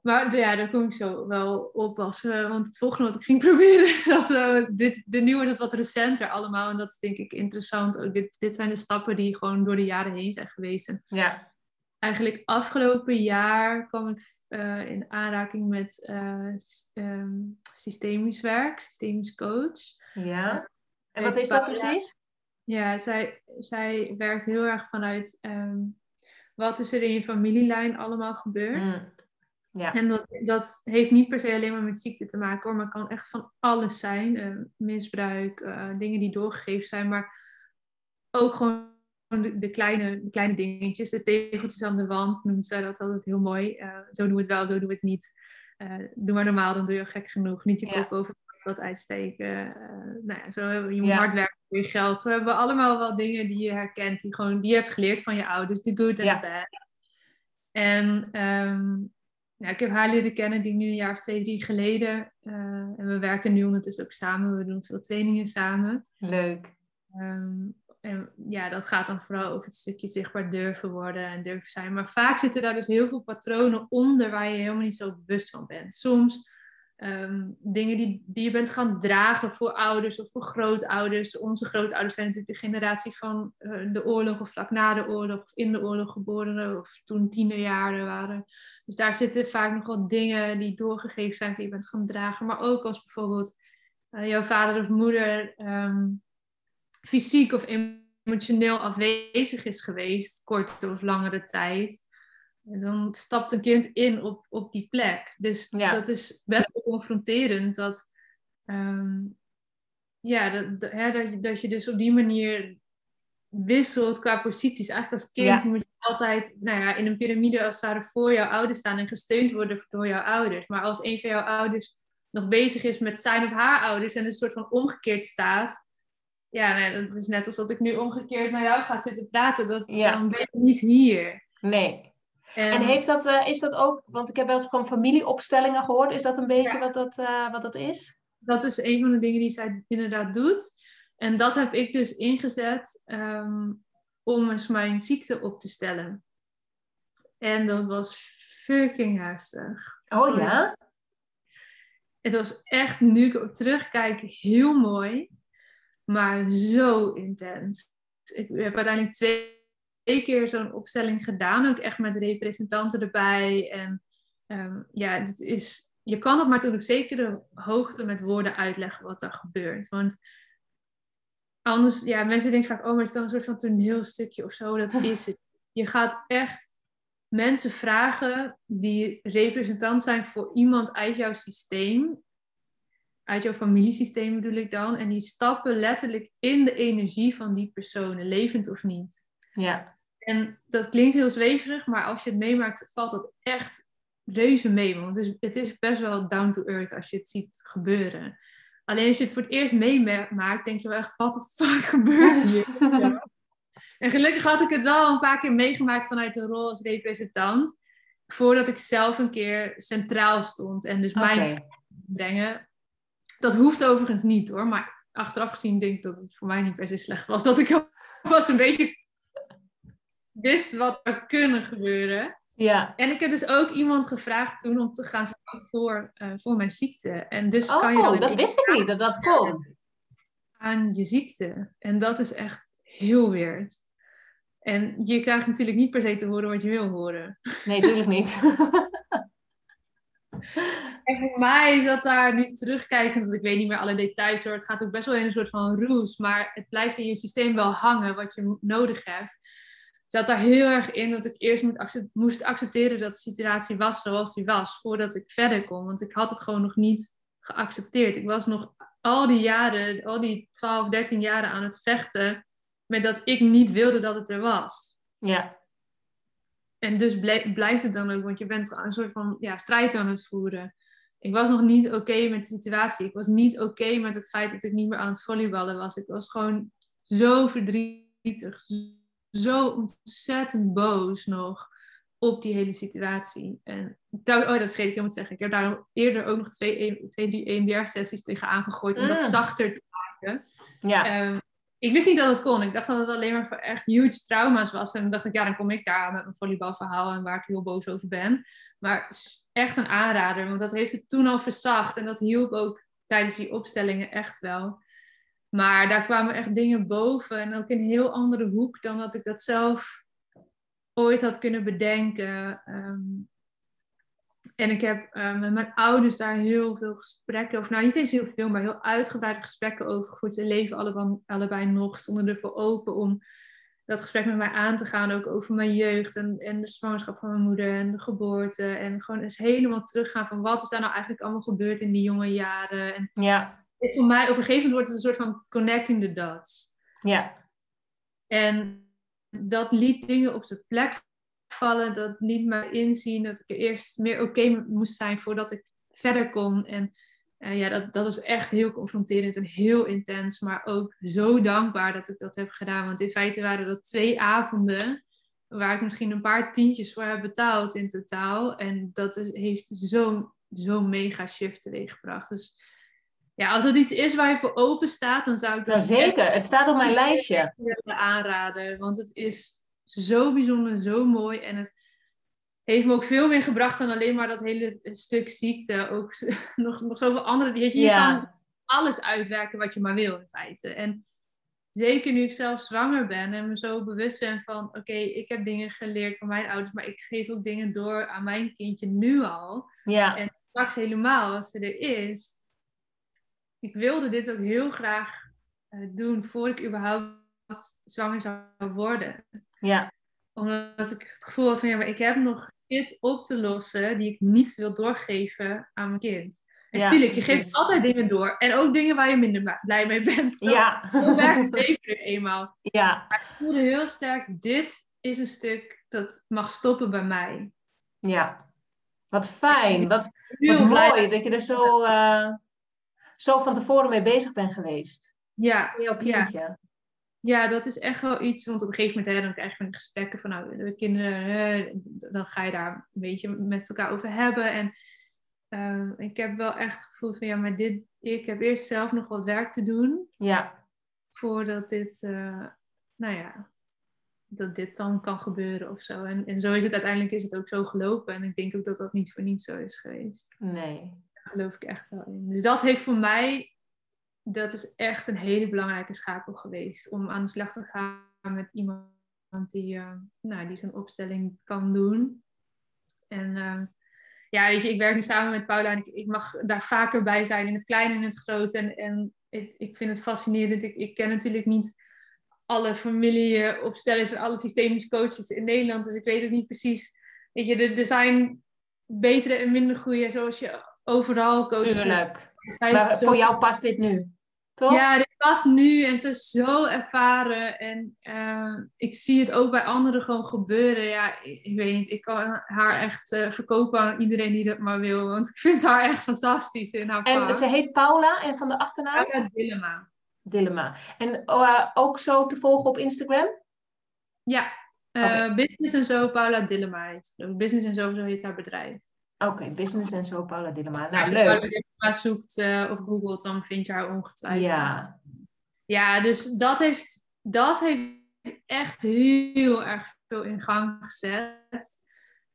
Maar ja, daar kom ik zo wel op. Als, uh, want het volgende wat ik ging proberen, dat, uh, dit, de, nu wordt het wat recenter allemaal. En dat is denk ik interessant. Ook dit, dit zijn de stappen die gewoon door de jaren heen zijn geweest. En ja. Eigenlijk afgelopen jaar kwam ik uh, in aanraking met uh, um, systemisch werk, systemisch coach. Ja. En wat is dat precies? Ja, zij, zij werkt heel erg vanuit um, wat is er in je familielijn allemaal gebeurd. Mm. Ja. En dat, dat heeft niet per se alleen maar met ziekte te maken hoor, maar kan echt van alles zijn. Uh, misbruik, dingen die doorgegeven zijn, maar ook gewoon de, de, kleine, de kleine dingetjes, de tegeltjes aan de wand, noemt zij dat altijd heel mooi. Uh, zo doen we het wel, zo doen we het niet. Uh, doe maar normaal, dan doe je gek genoeg. Niet je ja. kop over wat uitsteken. Uh, nou ja, zo je moet ja. hard werken voor je geld. Zo hebben we allemaal wel dingen die je herkent, die, gewoon, die je hebt geleerd van je ouders. De good en de bad. En um, ja, ik heb haar leren kennen, die nu een jaar of twee, drie geleden. en we werken nu ondertussen ook samen. We doen veel trainingen samen. Leuk. Um, en ja, dat gaat dan vooral over het stukje zichtbaar durven worden en durven zijn. Maar vaak zitten daar dus heel veel patronen onder waar je helemaal niet zo bewust van bent. Soms um, dingen die, die je bent gaan dragen voor ouders of voor grootouders. Onze grootouders zijn natuurlijk de generatie van uh, de oorlog of vlak na de oorlog, of in de oorlog geboren of toen tienerjaren waren. Dus daar zitten vaak nog wel dingen die doorgegeven zijn die je bent gaan dragen. Maar ook als bijvoorbeeld uh, jouw vader of moeder. Um, fysiek of emotioneel afwezig is geweest, korte of langere tijd, dan stapt een kind in op, op die plek. Dus ja. dat is best wel confronterend dat, um, ja, dat, dat, hè, dat, dat je dus op die manier wisselt qua posities. Eigenlijk als kind Ja. moet je altijd nou ja, in een piramide als het ware voor jouw ouders staan en gesteund worden door jouw ouders. Maar als een van jouw ouders nog bezig is met zijn of haar ouders en een soort van omgekeerd staat, ja, nee, dat is net als dat ik nu omgekeerd naar jou ga zitten praten. Dat, Ja. Dan ben je niet hier. Nee. En heeft dat, eh, is dat ook, want ik heb wel eens van familieopstellingen gehoord. Is dat een beetje Ja. wat, dat, eh, wat dat is? Dat is een van de dingen die zij inderdaad doet. En dat heb ik dus ingezet ehm, om eens mijn ziekte op te stellen. En dat was fucking heftig. Oh Sorry. ja? Het was echt, nu ik op terugkijk, heel mooi. Maar zo intens. Ik heb uiteindelijk twee, twee keer zo'n opstelling gedaan. Ook echt met representanten erbij. En ehm, ja, het is, je kan het maar tot op zekere hoogte met woorden uitleggen wat er gebeurt. Want anders, ja, mensen denken vaak, oh, maar het is dan een soort van toneelstukje of zo. Dat is het. Je gaat echt mensen vragen die representant zijn voor iemand uit jouw systeem, uit jouw familiesysteem bedoel ik dan, en die stappen letterlijk in de energie van die personen, levend of niet. Ja. En dat klinkt heel zweverig, maar als je het meemaakt, valt dat echt reuze mee. Want het is, het is best wel down to earth als je het ziet gebeuren. Alleen als je het voor het eerst meemaakt, denk je wel echt, wat de fuck gebeurt hier? Ja. En gelukkig had ik het wel een paar keer meegemaakt vanuit de rol als representant. Voordat ik zelf een keer centraal stond en dus mijn brengen. Dat hoeft overigens niet hoor, maar achteraf gezien denk ik dat het voor mij niet per se slecht was. Dat ik alvast een beetje wist wat er kunnen gebeuren. Ja. En ik heb dus ook iemand gevraagd toen om te gaan staan voor, eh, voor mijn ziekte. En dus kan je dan Oh, in dat wist ik niet, dat dat kon. aan je ziekte. En dat is echt heel weird. En je krijgt natuurlijk niet per se te horen wat je wil horen. Nee, tuurlijk niet. En voor mij zat daar nu terugkijkend, want ik weet niet meer alle details hoor. Het gaat ook best wel in een soort van roes, maar het blijft in je systeem wel hangen wat je nodig hebt. Zat daar heel erg in dat ik eerst moest accepteren dat de situatie was zoals die was, voordat ik verder kon. Want ik had het gewoon nog niet geaccepteerd. Ik was nog al die jaren, al die 12, 13 jaren aan het vechten met dat ik niet wilde dat het er was. Ja. En dus blijft het dan ook, want je bent een soort van ja, strijd aan het voeren. Ik was nog niet oké met de situatie. Ik was niet oké met het feit dat ik niet meer aan het volleyballen was. Ik was gewoon zo verdrietig, zo ontzettend boos nog op die hele situatie. En oh, dat vergeet ik helemaal te zeggen. Ik heb daar eerder ook nog twee, twee EMDR-sessies tegen aangegooid om dat Mm. zachter te maken. Ja. Ehm, ik wist niet dat het kon. Ik dacht dat het alleen maar voor echt huge trauma's was. En dan dacht ik, ja, dan kom ik daar met mijn volleybalverhaal en waar ik heel boos over ben. Maar echt een aanrader, want dat heeft het toen al verzacht. En dat hielp ook tijdens die opstellingen echt wel. Maar daar kwamen echt dingen boven. En ook in een heel andere hoek dan dat ik dat zelf ooit had kunnen bedenken. Ehm, en ik heb eh, met mijn ouders daar heel veel gesprekken over. Nou, niet eens heel veel, maar heel uitgebreide gesprekken over gevoerd. Ze leven allebei, allebei nog, stonden ervoor open om dat gesprek met mij aan te gaan. Ook over mijn jeugd en, en de zwangerschap van mijn moeder en de geboorte. En gewoon eens helemaal teruggaan van wat is daar nou eigenlijk allemaal gebeurd in die jonge jaren. En Ja. voor mij, op een gegeven moment wordt het een soort van connecting the dots. Ja. En dat liet dingen op zijn plek vallen. Dat liet mij inzien dat ik er eerst meer oké mee moest zijn voordat ik verder kon. En eh, ja, dat, dat was echt heel confronterend en heel intens. Maar ook zo dankbaar dat ik dat heb gedaan. Want in feite waren dat twee avonden waar ik misschien een paar tientjes voor heb betaald in totaal. En dat is, heeft zo'n zo mega shift teweeggebracht. Dus ja, als dat iets is waar je voor open staat, dan zou ik dat zeker, het staat op mijn lijstje. aanraden. Want het is zo bijzonder, zo mooi. En het heeft me ook veel meer gebracht dan alleen maar dat hele stuk ziekte. Ook nog, nog zoveel andere. Je Ja. kan alles uitwerken wat je maar wil in feite. En zeker nu ik zelf zwanger ben en me zo bewust ben van... Oké, ik heb dingen geleerd van mijn ouders, maar ik geef ook dingen door aan mijn kindje nu al. Ja. En straks helemaal, als ze er is. Ik wilde dit ook heel graag eh, doen voordat ik überhaupt zwanger zou worden. Ja. Omdat ik het gevoel had van, ja, maar ik heb nog shit op te lossen die ik niet wil doorgeven aan mijn kind. En Ja, tuurlijk, je geeft altijd dingen door. En ook dingen waar je minder blij mee bent. Ja. Zo werkt het leven nu eenmaal. Ja. Maar ik voelde heel sterk, dit is een stuk dat mag stoppen bij mij. Ja. Wat fijn. Wat, Heel wat blij. mooi dat je er zo, eh, zo van tevoren mee bezig bent geweest. Ja, Voor jouw kindje. Ja, dat is echt wel iets. Want op een gegeven moment hè, dan krijg je van die gesprekken van nou, de kinderen, hè, dan ga je daar een beetje met elkaar over hebben. En eh, ik heb wel echt gevoeld van ja, maar dit, ik heb eerst zelf nog wat werk te doen Ja. voordat dit, eh, nou ja, dat dit dan kan gebeuren of zo. En, en zo is het uiteindelijk is het ook zo gelopen. En ik denk ook dat dat niet voor niets zo is geweest. Nee. Daar geloof ik echt wel in. Dus dat heeft voor mij, dat is echt een hele belangrijke schakel geweest. Om aan de slag te gaan met iemand die, eh, nou, die zo'n opstelling kan doen. En eh, ja, weet je, ik werk nu samen met Paula en ik, mag daar vaker bij zijn in het kleine en het grote. En, en ik, ik vind het fascinerend. Ik, ik ken natuurlijk niet alle familieopstellers en alle systemische coaches in Nederland. Dus ik weet ook niet precies weet je, er, er zijn betere en minder goede, zoals je overal coaches. Tuurlijk. Zij Maar zo- voor jou past dit nu, toch? Ja, dit past nu en ze is zo ervaren. En eh, ik zie het ook bij anderen gewoon gebeuren. Ja, ik, ik weet niet, ik kan haar echt eh, verkopen aan iedereen die dat maar wil. Want ik vind haar echt fantastisch in haar En ze heet Paula en van de achternaam? Paula. Dillema. En eh, ook zo te volgen op Instagram? Ja, Business en Zo, Paula heet ze. Business en Zo, zo heet haar bedrijf. Oké, business en zo Paula Dillema. Als Nou, je leuk. Paula Dilemma zoekt eh, of googelt, dan vind je haar ongetwijfeld. Ja, Ja, dus dat heeft, dat heeft echt heel erg veel in gang gezet.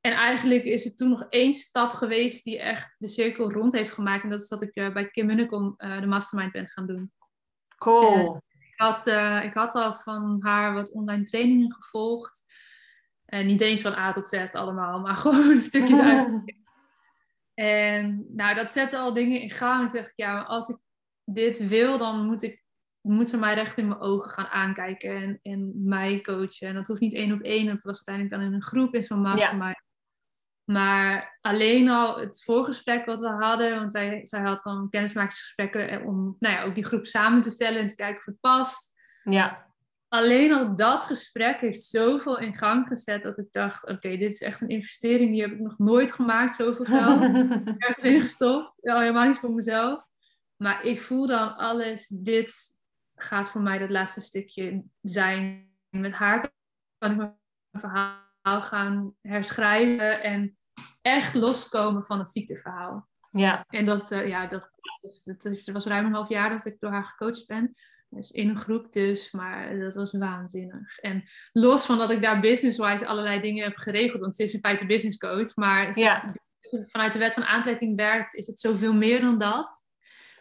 En eigenlijk is er toen nog één stap geweest die echt de cirkel rond heeft gemaakt. En dat is dat ik eh, bij Kim Munnekom eh, de mastermind ben gaan doen. cool. Ik had, ik had al van haar wat online trainingen gevolgd. En niet eens van A tot Z allemaal, maar gewoon stukjes uit. En nou, dat zette al dingen in gang. En toen dacht ik, ja, als ik dit wil, dan moet, ik, moet ze mij recht in mijn ogen gaan aankijken en, en mij coachen. En dat hoeft niet één op één, dat was uiteindelijk dan in een groep in zo'n mastermind. Maar alleen al het voorgesprek wat we hadden, want zij, zij had dan kennismakingsgesprekken om nou ja, ook die groep samen te stellen en te kijken of het past Ja, alleen al dat gesprek heeft zoveel in gang gezet dat ik dacht: oké, dit is echt een investering die heb ik nog nooit gemaakt, zoveel geld ergens ingestopt. Ja, helemaal niet voor mezelf. Maar ik voel dan alles, dit gaat voor mij dat laatste stukje zijn. Met haar kan ik mijn verhaal gaan herschrijven en echt loskomen van het ziekteverhaal. ja, En dat, eh, ja, dat, dat, het was ruim een half jaar dat ik door haar gecoacht ben. Dus in een groep dus, maar dat was waanzinnig. En los van dat ik daar business-wise allerlei dingen heb geregeld, want ze is in feite business coach, maar ze- ja, vanuit de wet van aantrekking werkt, is het zoveel meer dan dat.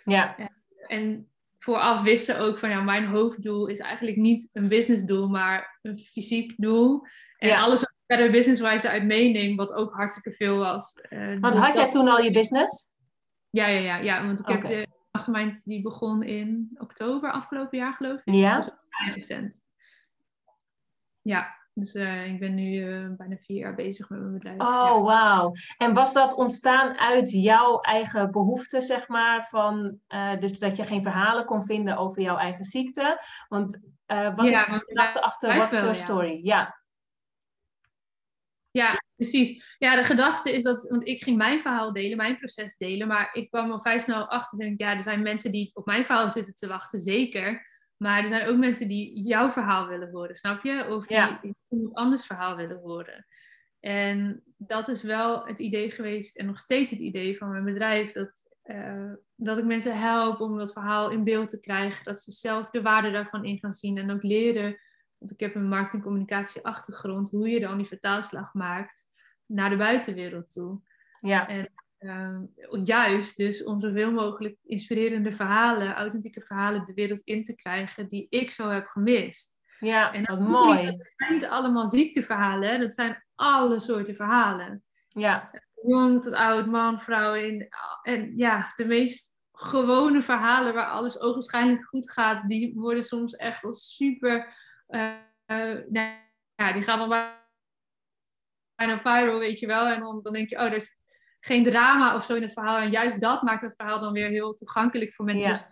ja, En vooraf wisten ook van ja, mijn hoofddoel is eigenlijk niet een businessdoel, maar een fysiek doel. En Ja. alles wat ik verder business-wise eruit meeneem, wat ook hartstikke veel was. eh, Want had dat- jij toen al je business? Ja, ja, ja, ja, want ik heb de mastermind die begon in oktober afgelopen jaar, geloof ik. Ja? Dat recent. Ja, dus eh, ik ben nu eh, bijna vier jaar bezig met mijn bedrijf. Ja. Oh, wauw. En was dat ontstaan uit jouw eigen behoefte, zeg maar, van, eh, dus dat je geen verhalen kon vinden over jouw eigen ziekte? Want wat Ja, is de gedachte achter What's Your ja. Story? Ja, Ja, precies. Ja, de gedachte is dat, want ik ging mijn verhaal delen, mijn proces delen, maar ik kwam al vrij snel achter, denk ik, ja, er zijn mensen die op mijn verhaal zitten te wachten, zeker. Maar er zijn ook mensen die jouw verhaal willen horen, snap je? Of die Ja. iemand anders verhaal willen horen. En dat is wel het idee geweest, en nog steeds het idee van mijn bedrijf, dat, eh, dat ik mensen help om dat verhaal in beeld te krijgen, dat ze zelf de waarde daarvan in gaan zien en ook leren want ik heb een marketingcommunicatie achtergrond, hoe je dan die vertaalslag maakt naar de buitenwereld toe. ja, Ehm, juist dus om zoveel mogelijk inspirerende verhalen, authentieke verhalen de wereld in te krijgen die ik zo heb gemist. ja, En dat niet- mooi. dat zijn niet allemaal ziekteverhalen, dat zijn alle soorten verhalen. Ja, Jong tot oud, man, vrouw. En, en ja, de meest gewone verhalen waar alles ogenschijnlijk goed gaat, die worden soms echt als super. nou ja, die gaan dan bijna viral, weet je wel. En dan, dan denk je, oh, er is geen drama of zo in het verhaal. En juist dat maakt het verhaal dan weer heel toegankelijk voor mensen. Ja. Dus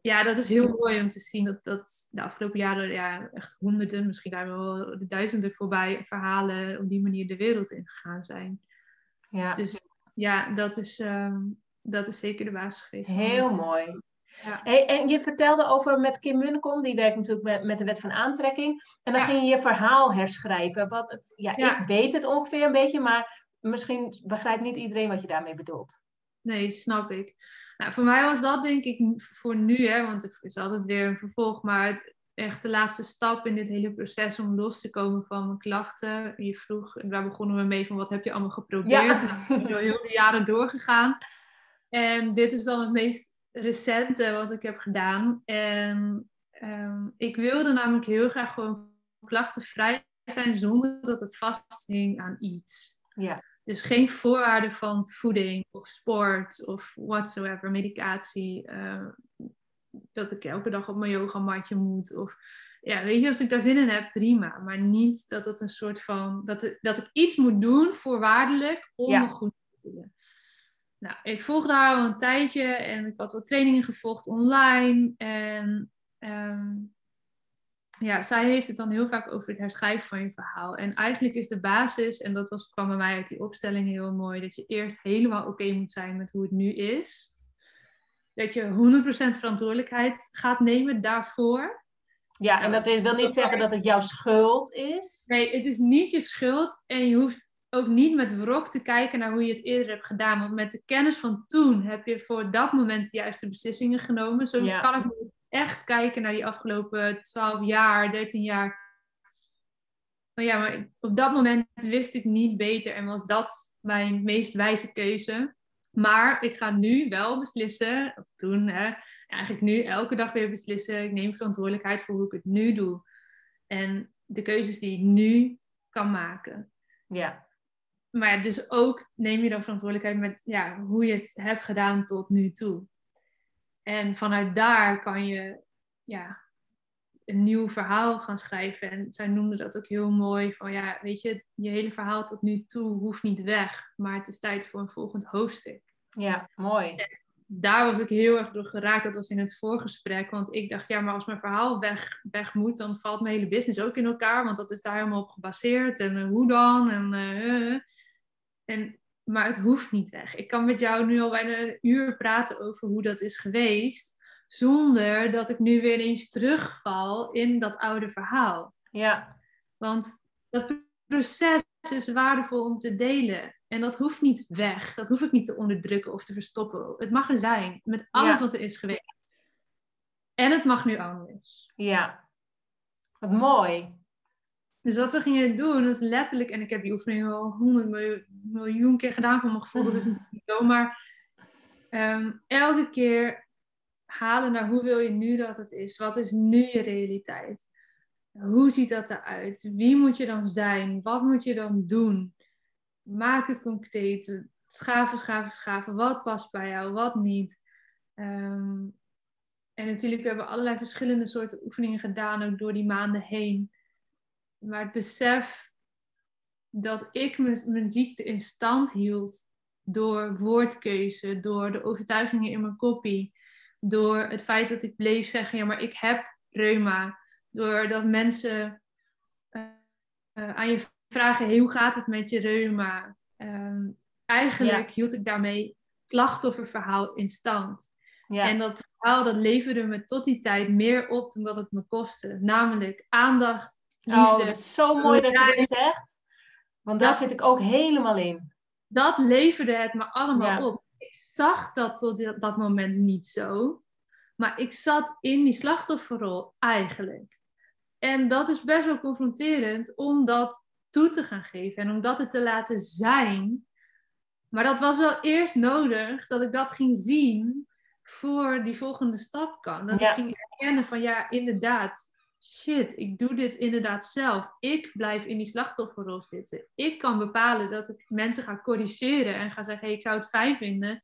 ja, dat is heel mooi om te zien dat, dat de afgelopen jaren ja, echt honderden, misschien daar wel de duizenden voorbij verhalen op die manier de wereld ingegaan zijn. ja. Dus ja, dat is, ehm, dat is zeker de basis geweest. Heel mooi. Ja. Hey, en je vertelde over met Kim Munnekom, die werkt natuurlijk met, met de wet van aantrekking. En dan Ja. ging je je verhaal herschrijven. Wat, het- ja, Ja. Ik weet het ongeveer een beetje, maar misschien begrijpt niet iedereen wat je daarmee bedoelt. Nee, snap ik. Nou, voor mij was dat denk ik voor nu, hè, want er is altijd weer een vervolg, maar het echt de laatste stap in dit hele proces om los te komen van mijn klachten. Je vroeg, en daar begonnen we mee van wat heb je allemaal geprobeerd? Ja. Nou, ik ben heel de jaren doorgegaan. En dit is dan het meest recente wat ik heb gedaan. En ehm, ik wilde namelijk heel graag gewoon klachtenvrij zijn zonder dat het vasthing aan iets. Ja, Dus geen voorwaarden van voeding of sport of whatsoever, medicatie. eh, dat ik elke dag op mijn yogamatje moet. Of ja, weet je, als ik daar zin in heb, prima. Maar niet dat het een soort van, dat, dat ik iets moet doen, voorwaardelijk, om Ja. me goed te voelen. Nou, ik volgde haar al een tijdje en ik had wat trainingen gevolgd online. En ehm, ja, zij heeft het dan heel vaak over het herschrijven van je verhaal. En eigenlijk is de basis, en dat was, kwam bij mij uit die opstelling heel mooi, dat je eerst helemaal oké moet zijn met hoe het nu is. Dat je 100% verantwoordelijkheid gaat nemen daarvoor. Ja, en dat is, wil niet zeggen dat het jouw schuld is. Nee, het is niet je schuld en je hoeft ook niet met wrok te kijken naar hoe je het eerder hebt gedaan. Want met de kennis van toen heb je voor dat moment de juiste beslissingen genomen. Zo Ja. kan ik echt kijken naar die afgelopen 12 jaar, 13 jaar. Maar ja, maar op dat moment wist ik niet beter en was dat mijn meest wijze keuze. Maar ik ga nu wel beslissen, of toen, hè, eigenlijk nu elke dag weer beslissen. Ik neem verantwoordelijkheid voor hoe ik het nu doe. En de keuzes die ik nu kan maken. Ja, Maar dus ook neem je dan verantwoordelijkheid met ja, hoe je het hebt gedaan tot nu toe. En vanuit daar kan je ja, een nieuw verhaal gaan schrijven. En zij noemde dat ook heel mooi. Van ja, weet je, je hele verhaal tot nu toe hoeft niet weg. Maar het is tijd voor een volgend hoofdstuk. ja, mooi. Daar was ik heel erg door geraakt. Dat was in het voorgesprek. Want ik dacht, ja, maar als mijn verhaal weg, weg moet, dan valt mijn hele business ook in elkaar. Want dat is daar helemaal op gebaseerd. En eh, hoe dan? En, eh, eh. En, maar het hoeft niet weg. Ik kan met jou nu al bijna een uur praten over hoe dat is geweest. Zonder dat ik nu weer eens terugval in dat oude verhaal. Ja, Want dat proces is waardevol om te delen. En dat hoeft niet weg. Dat hoef ik niet te onderdrukken of te verstoppen. Het mag er zijn. Met alles Ja. wat er is geweest. En het mag nu anders. ja. Wat mooi. Dus wat we gingen doen, dat is letterlijk... En ik heb die oefening al honderd miljoen, keer gedaan voor mijn gevoel. Dat is natuurlijk niet zo. Maar ehm, elke keer halen naar hoe wil je nu dat het is? Wat is nu je realiteit? Hoe ziet dat eruit? Wie moet je dan zijn? Wat moet je dan doen? Maak het concreet. Schaven, schaven, schaven. Wat past bij jou? Wat niet? Ehm, en natuurlijk, we hebben allerlei verschillende soorten oefeningen gedaan, ook door die maanden heen. Maar het besef dat ik mijn, ziekte in stand hield door woordkeuze, door de overtuigingen in mijn koppie, door het feit dat ik bleef zeggen, ja, maar ik heb reuma, doordat mensen eh, eh, aan je vragen, hey, hoe gaat het met je reuma? Ehm, eigenlijk hield ik daarmee slachtofferverhaal in stand. Ja, En dat verhaal dat leverde me tot die tijd meer op dan dat het me kostte. Namelijk aandacht, liefde. oh, dat is zo mooi dat je dit zegt. Want daar Dat- zit ik ook helemaal in. Dat leverde het me allemaal Ja. op. Ik zag dat tot dat moment niet zo. Maar ik zat in die slachtofferrol eigenlijk. En dat is best wel confronterend om dat toe te gaan geven en om dat te laten zijn. Maar dat was wel eerst nodig dat ik dat ging zien voor die volgende stap kan. Dat Ja. ik ging erkennen van ja, inderdaad, shit, ik doe dit inderdaad zelf. Ik blijf in die slachtofferrol zitten. Ik kan bepalen dat ik mensen ga corrigeren en ga zeggen, hey, ik zou het fijn vinden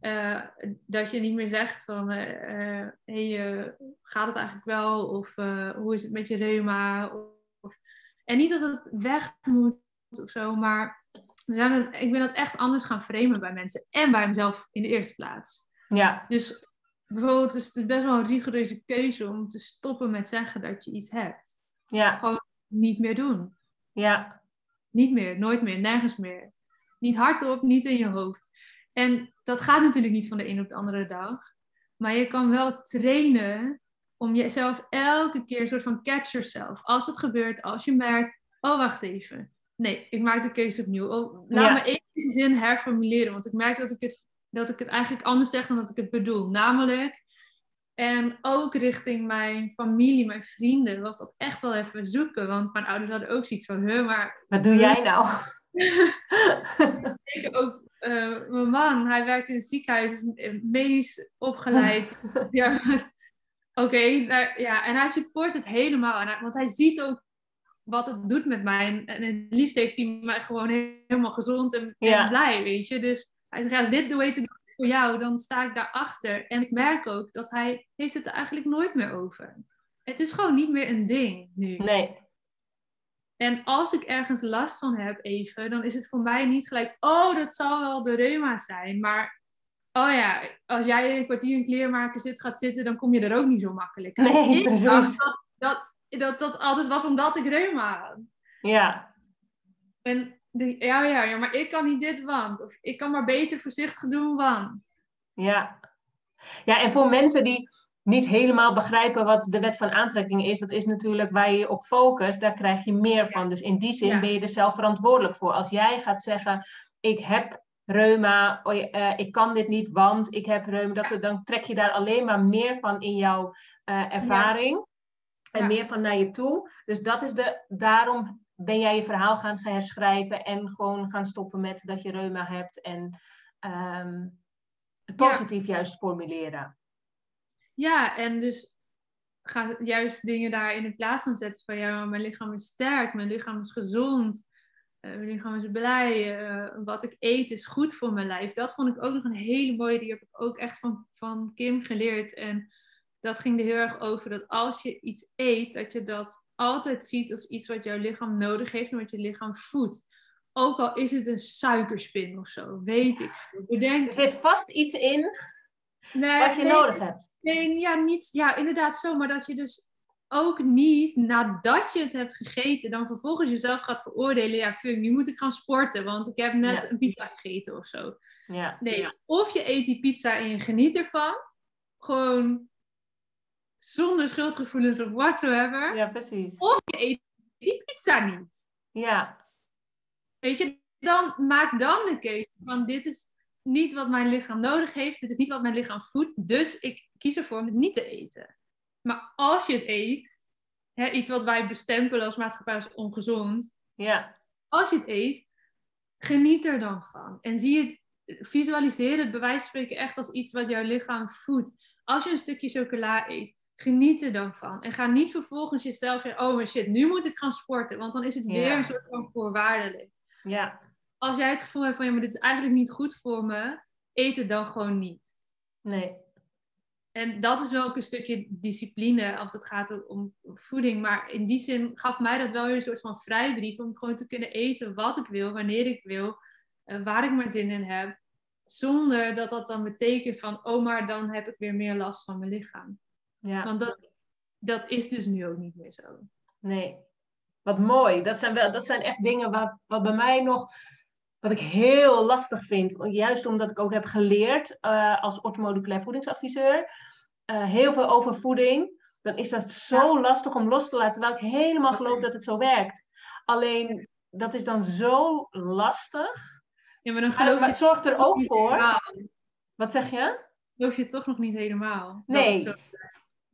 eh, dat je niet meer zegt van, eh, eh, hey, eh, gaat het eigenlijk wel? Of hoe is het met je reuma? Of, en niet dat het weg moet of zo, maar we zijn het, ik ben dat echt anders gaan framen bij mensen en bij mezelf in de eerste plaats. Ja, Dus bijvoorbeeld is het best wel een rigoureuze keuze om te stoppen met zeggen dat je iets hebt. ja, Niet meer doen. ja, Niet meer, nooit meer, nergens meer. Niet hardop, niet in je hoofd. En dat gaat natuurlijk niet van de een op de andere dag. Maar je kan wel trainen om jezelf elke keer een soort van catch yourself. Als het gebeurt, als je merkt, oh wacht even. Nee, ik maak de keuze opnieuw. Oh, laat Ja. me even de zin herformuleren. Want ik merk dat ik, het, dat ik het eigenlijk anders zeg dan dat ik het bedoel. Namelijk, en ook richting mijn familie, mijn vrienden, was dat echt wel even zoeken. Want mijn ouders hadden ook zoiets van, huh, maar wat doe jij nou? zeker ook eh, mijn man, hij werkt in het ziekenhuis, is medisch opgeleid. ja, oké, nou, ja, en hij support het helemaal. En hij- want hij ziet ook wat het doet met mij. En, en het liefst heeft hij mij gewoon helemaal gezond en, en blij, weet je. Dus hij zegt, als dit de way to go is voor jou, dan sta ik daarachter. En ik merk ook dat hij heeft het er eigenlijk nooit meer over. het is gewoon niet meer een ding nu. Nee. En als ik ergens last van heb even, dan is het voor mij niet gelijk, oh, dat zal wel de reuma zijn. Maar, oh ja, als jij een kwartier in kleermaken zit, gaat zitten, dan kom je er ook niet zo makkelijk uit. Nee, precies. dat, dat, dat dat altijd was omdat ik reuma had. Ja. En de, ja, ja, ja, maar ik kan niet dit, want. Of ik kan maar beter voorzichtig doen, want. Ja. Ja, en voor mensen die niet helemaal begrijpen wat de wet van aantrekking is, dat is natuurlijk waar je op focust, daar krijg je meer van. Dus in die zin Ja. ben je er zelf verantwoordelijk voor. Als jij gaat zeggen, ik heb reuma, oh eh, ik kan dit niet, want ik heb reuma, dat, dan trek je daar alleen maar meer van in jouw eh, ervaring. En meer van naar je toe. Dus dat is de, daarom ben jij je verhaal gaan herschrijven en gewoon gaan stoppen met dat je reuma hebt en het Ja. positief juist formuleren. Ja, en dus ga juist dingen daar in de plaats gaan zetten van ja, mijn lichaam is sterk, mijn lichaam is gezond, eh, mijn lichaam is blij, eh, wat ik eet is goed voor mijn lijf. Dat vond ik ook nog een hele mooie, die heb ik ook echt van, van Kim geleerd. En dat ging er heel erg over dat als je iets eet, dat je dat altijd ziet als iets wat jouw lichaam nodig heeft en wat je lichaam voedt. Ook al is het een suikerspin of zo, weet ik veel. Bedenk, Er zit vast iets in Nee, wat je nee, nodig hebt. Nee, ja, niet, ja, inderdaad zo. Maar dat je dus ook niet nadat je het hebt gegeten, dan vervolgens jezelf gaat veroordelen. Ja, fuck, nu moet ik gaan sporten, want ik heb net Ja. een pizza gegeten of zo. Ja. Nee, of je eet die pizza en je geniet ervan. Gewoon zonder schuldgevoelens of whatsoever. ja, precies. Of je eet die pizza niet. Ja, Weet je, dan maak dan de keuze van dit is niet wat mijn lichaam nodig heeft, dit is niet wat mijn lichaam voedt, dus ik kies ervoor om het niet te eten. Maar als je het eet, hè, iets wat wij bestempelen als maatschappij als ongezond, ja, als je het eet, geniet er dan van. En zie het, visualiseer het bij wijze van spreken echt als iets wat jouw lichaam voedt. Als je een stukje chocola eet, geniet er dan van. En ga niet vervolgens jezelf zeggen, oh maar shit, nu moet ik gaan sporten. Want dan is het Ja. weer een soort van voorwaardelijk ja, als jij het gevoel hebt van ja, maar dit is eigenlijk niet goed voor me, eet het dan gewoon niet. nee, En dat is wel ook een stukje discipline als het gaat om voeding. Maar in die zin gaf mij dat wel weer een soort van vrijbrief om gewoon te kunnen eten wat ik wil, wanneer ik wil, eh, waar ik maar zin in heb. Zonder dat dat dan betekent van, oh maar dan heb ik weer meer last van mijn lichaam. Ja, Want dat, dat is dus nu ook niet meer zo. nee. Wat mooi. Dat zijn, wel, dat zijn echt dingen wat, wat bij mij nog, wat ik heel lastig vind. Juist omdat ik ook heb geleerd eh, als orthomoleculair voedingsadviseur. eh, heel veel over voeding. Dan is dat zo lastig om los te laten. Terwijl ik helemaal geloof dat het zo werkt. Alleen, dat is dan zo lastig. Ja, maar dan geloof maar je het zorgt er ook voor. helemaal. Wat zeg je? Geloof je toch nog niet helemaal. dat Nee. het zo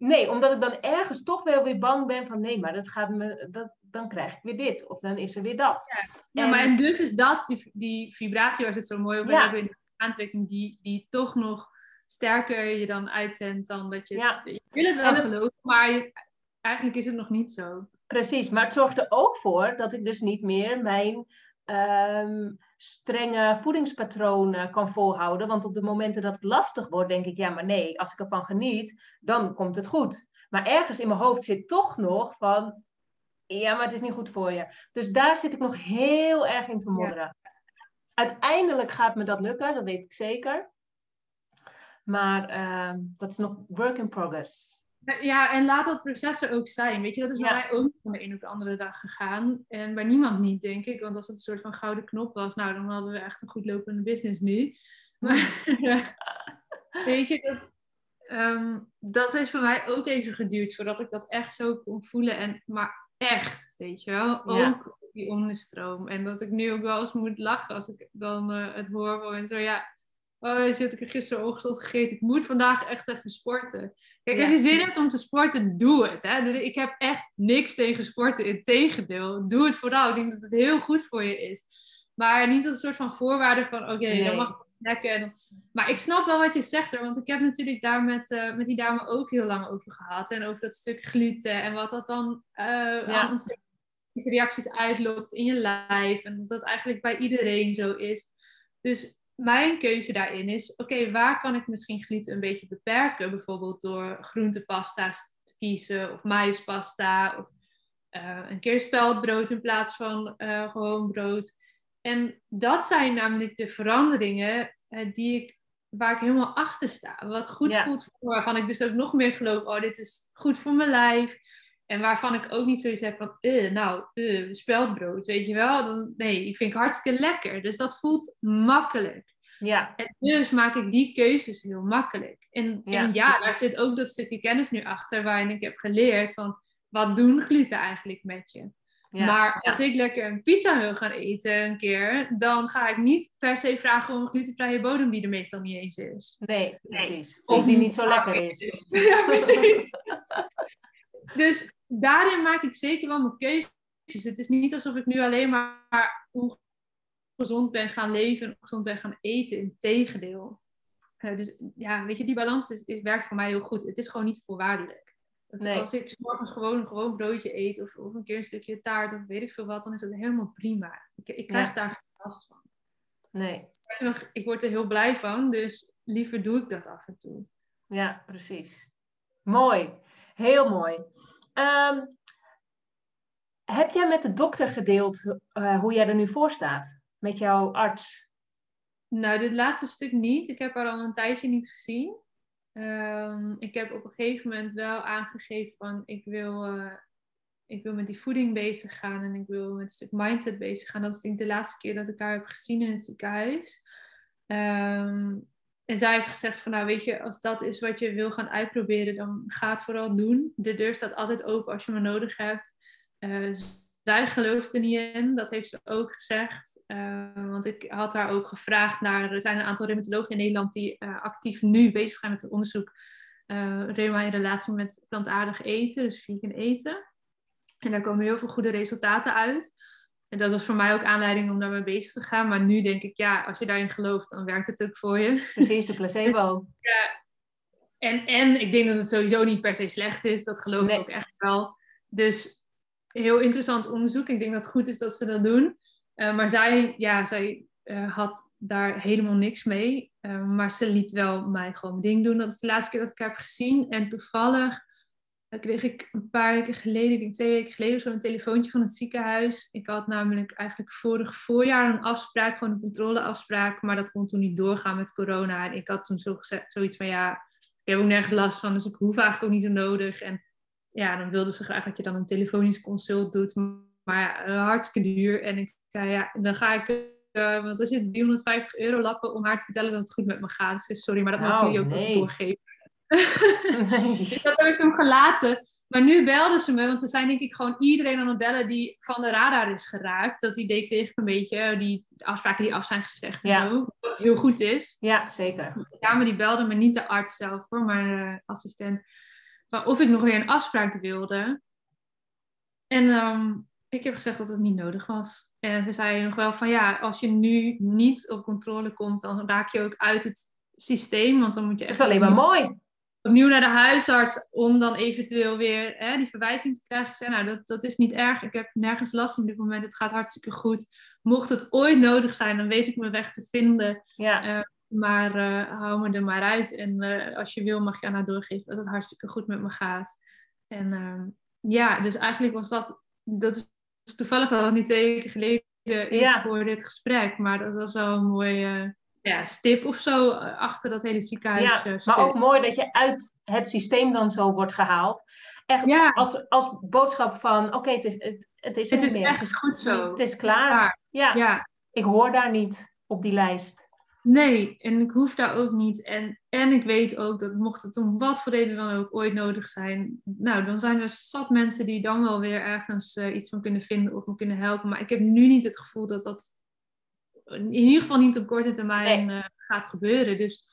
Nee, omdat ik dan ergens toch wel weer bang ben van nee, maar dat gaat me, dat, dan krijg ik weer dit. Of dan is er weer dat. Ja, En- maar en dus is dat die, die vibratie waar ze het zo mooi over Ja. hebben in de aantrekking, die, die toch nog sterker je dan uitzendt dan dat je... Ja. Je wil het wel het- geloven, maar je- eigenlijk is het nog niet zo. Precies, maar het zorgt er ook voor dat ik dus niet meer mijn ehm, strenge voedingspatronen kan volhouden. Want op de momenten dat het lastig wordt, denk ik, ja, maar nee, als ik ervan geniet, dan komt het goed. Maar ergens in mijn hoofd zit toch nog van, ja, maar het is niet goed voor je. Dus daar zit ik nog heel erg in te modderen. Uiteindelijk gaat me dat lukken, dat weet ik zeker. Maar ehm, dat is nog work in progress. Ja, en laat dat proces er ook zijn. Weet je, dat is bij Ja. mij ook van de een op de andere dag gegaan. En bij niemand niet, denk ik. Want als het een soort van gouden knop was, nou, dan hadden we echt een goed lopende business nu. Maar weet je, dat, ehm, dat heeft voor mij ook even geduurd voordat ik dat echt zo kon voelen. En, maar echt, weet je wel, ook Ja. die onderstroom. En dat ik nu ook wel eens moet lachen als ik dan eh, het hoor van zo, ja, oh, zit ik er gisteren ochtend gegeten. Ik moet vandaag echt even sporten. Kijk, als je zin hebt om te sporten, doe het. Hè? Ik heb echt niks tegen sporten. Integendeel, doe het vooral. Ik denk dat het heel goed voor je is. Maar niet als een soort van voorwaarde van, oké, Nee. dan mag ik snacken. Maar ik snap wel wat je zegt er. Want ik heb natuurlijk daar met, eh, met die dame ook heel lang over gehad. En over dat stuk gluten. En wat dat dan aan ontstekingsreacties uitlokt in je lijf. En dat dat eigenlijk bij iedereen zo is. Dus mijn keuze daarin is, oké, waar kan ik misschien gluten een beetje beperken? Bijvoorbeeld door groentepasta's te kiezen. Of maïspasta. Of uh, een keer speldbrood in plaats van uh, gewoon brood. En dat zijn namelijk de veranderingen uh, die ik, waar ik helemaal achter sta. Wat goed ja. voelt, voor, waarvan ik dus ook nog meer geloof, oh, dit is goed voor mijn lijf. En waarvan ik ook niet zoiets heb van, nou, speldbrood, weet je wel. Dan, nee, die vind ik hartstikke lekker. Dus dat voelt makkelijk. Ja. En dus maak ik die keuzes heel makkelijk. En ja. en ja, daar zit ook dat stukje kennis nu achter, waarin ik heb geleerd van wat doen gluten eigenlijk met je? Ja, maar als ik lekker een pizza wil gaan eten een keer, dan ga ik niet per se vragen om een glutenvrije bodem die er meestal niet eens is. Nee, precies. Of die niet zo lekker is. Ja, precies. dus daarin maak ik zeker wel mijn keuzes. Het is niet alsof ik nu alleen maar ongezond ben gaan leven en ongezond ben gaan eten. Integendeel. Uh, dus ja, weet je, die balans is, is, werkt voor mij heel goed. Het is gewoon niet voorwaardelijk. Nee. Als ik morgens gewoon een gewoon broodje eet of, of een keer een stukje taart of weet ik veel wat, dan is dat helemaal prima. Ik, ik krijg ja. daar geen last van. Nee. Ik word er heel blij van, dus liever doe ik dat af en toe. Ja, precies. Mooi. Heel mooi. Um, heb jij met de dokter gedeeld uh, hoe jij er nu voor staat? Met jouw arts? Nou, dit laatste stuk niet. Ik heb haar al een tijdje niet gezien. Um, ik heb op een gegeven moment wel aangegeven van ik wil, uh, ik wil met die voeding bezig gaan en ik wil met een stuk mindset bezig gaan. Dat is de laatste keer dat ik haar heb gezien in het ziekenhuis. Um, en zij heeft gezegd van nou weet je, als dat is wat je wil gaan uitproberen, dan ga het vooral doen. De deur staat altijd open als je me nodig hebt. Uh, zij gelooft er niet in, dat heeft ze ook gezegd. Uh, want ik had haar ook gevraagd naar, er zijn een aantal reumatologen in Nederland die uh, actief nu bezig zijn met het onderzoek uh, reuma in relatie met plantaardig eten, dus vegan eten. En daar komen heel veel goede resultaten uit. En dat was voor mij ook aanleiding om daarmee bezig te gaan. Maar nu denk ik, ja, als je daarin gelooft, dan werkt het ook voor je. Precies, de placebo. ja. En, en ik denk dat het sowieso niet per se slecht is. Dat geloof ik ook echt wel. Dus heel interessant onderzoek. Ik denk dat het goed is dat ze dat doen. Uh, maar zij, ja, zij uh, had daar helemaal niks mee. Uh, maar ze liet wel mij gewoon ding doen. Dat is de laatste keer dat ik haar heb gezien. En toevallig kreeg ik een paar weken geleden, ik denk twee weken geleden, zo een telefoontje van het ziekenhuis. Ik had namelijk eigenlijk vorig voorjaar een afspraak, gewoon een controleafspraak. Maar dat kon toen niet doorgaan met corona. En ik had toen zo gezegd, zoiets van ja, ik heb ook nergens last van, dus ik hoef eigenlijk ook niet zo nodig. En ja, dan wilden ze graag dat je dan een telefonisch consult doet. Maar ja, eh, hartstikke duur. En ik zei, ja, dan ga ik, uh, want er zit 350 euro lappen om haar te vertellen dat het goed met me gaat. Dus sorry, maar dat mag jullie ook nee. doorgeven. Nee. dus dat heb ik hem gelaten. Maar nu belden ze me, want ze zijn denk ik gewoon iedereen aan het bellen die van de radar is geraakt. Dat idee kreeg ik een beetje, die afspraken die af zijn gezegd en ja. zo. Wat heel goed is. Ja, zeker. Ja, maar die belden me niet de arts zelf hoor, maar de assistent of ik nog weer een afspraak wilde. En um, ik heb gezegd dat het niet nodig was. En ze zei nog wel van ja, als je nu niet op controle komt, dan raak je ook uit het systeem. Want dan moet je echt. Dat is alleen maar mooi. Opnieuw naar de huisarts om dan eventueel weer hè, die verwijzing te krijgen. Ik zei, nou, dat, dat is niet erg. Ik heb nergens last van op dit moment. Het gaat hartstikke goed. Mocht het ooit nodig zijn, dan weet ik mijn weg te vinden. Ja. Uh, maar uh, hou me er maar uit. En uh, als je wil, mag je aan haar doorgeven dat het hartstikke goed met me gaat. En uh, ja, dus eigenlijk was dat. Dat is toevallig wel niet twee weken geleden ja. voor dit gesprek. Maar dat was wel een mooie ja, stip of zo achter dat hele ziekenhuis. Ja, maar ook mooi dat je uit het systeem dan zo wordt gehaald. Echt ja. als, als boodschap van: oké, okay, het is, het, het is, het is meer. echt het is goed zo. Het is klaar. Het is klaar. Ja. ja. Ik hoor daar niet op die lijst. Nee, en ik hoef daar ook niet. En, en ik weet ook dat mocht het om wat voor reden dan ook ooit nodig zijn, nou, dan zijn er zat mensen die dan wel weer ergens uh, iets van kunnen vinden of me kunnen helpen. Maar ik heb nu niet het gevoel dat dat in ieder geval niet op korte termijn nee. uh, gaat gebeuren. Dus,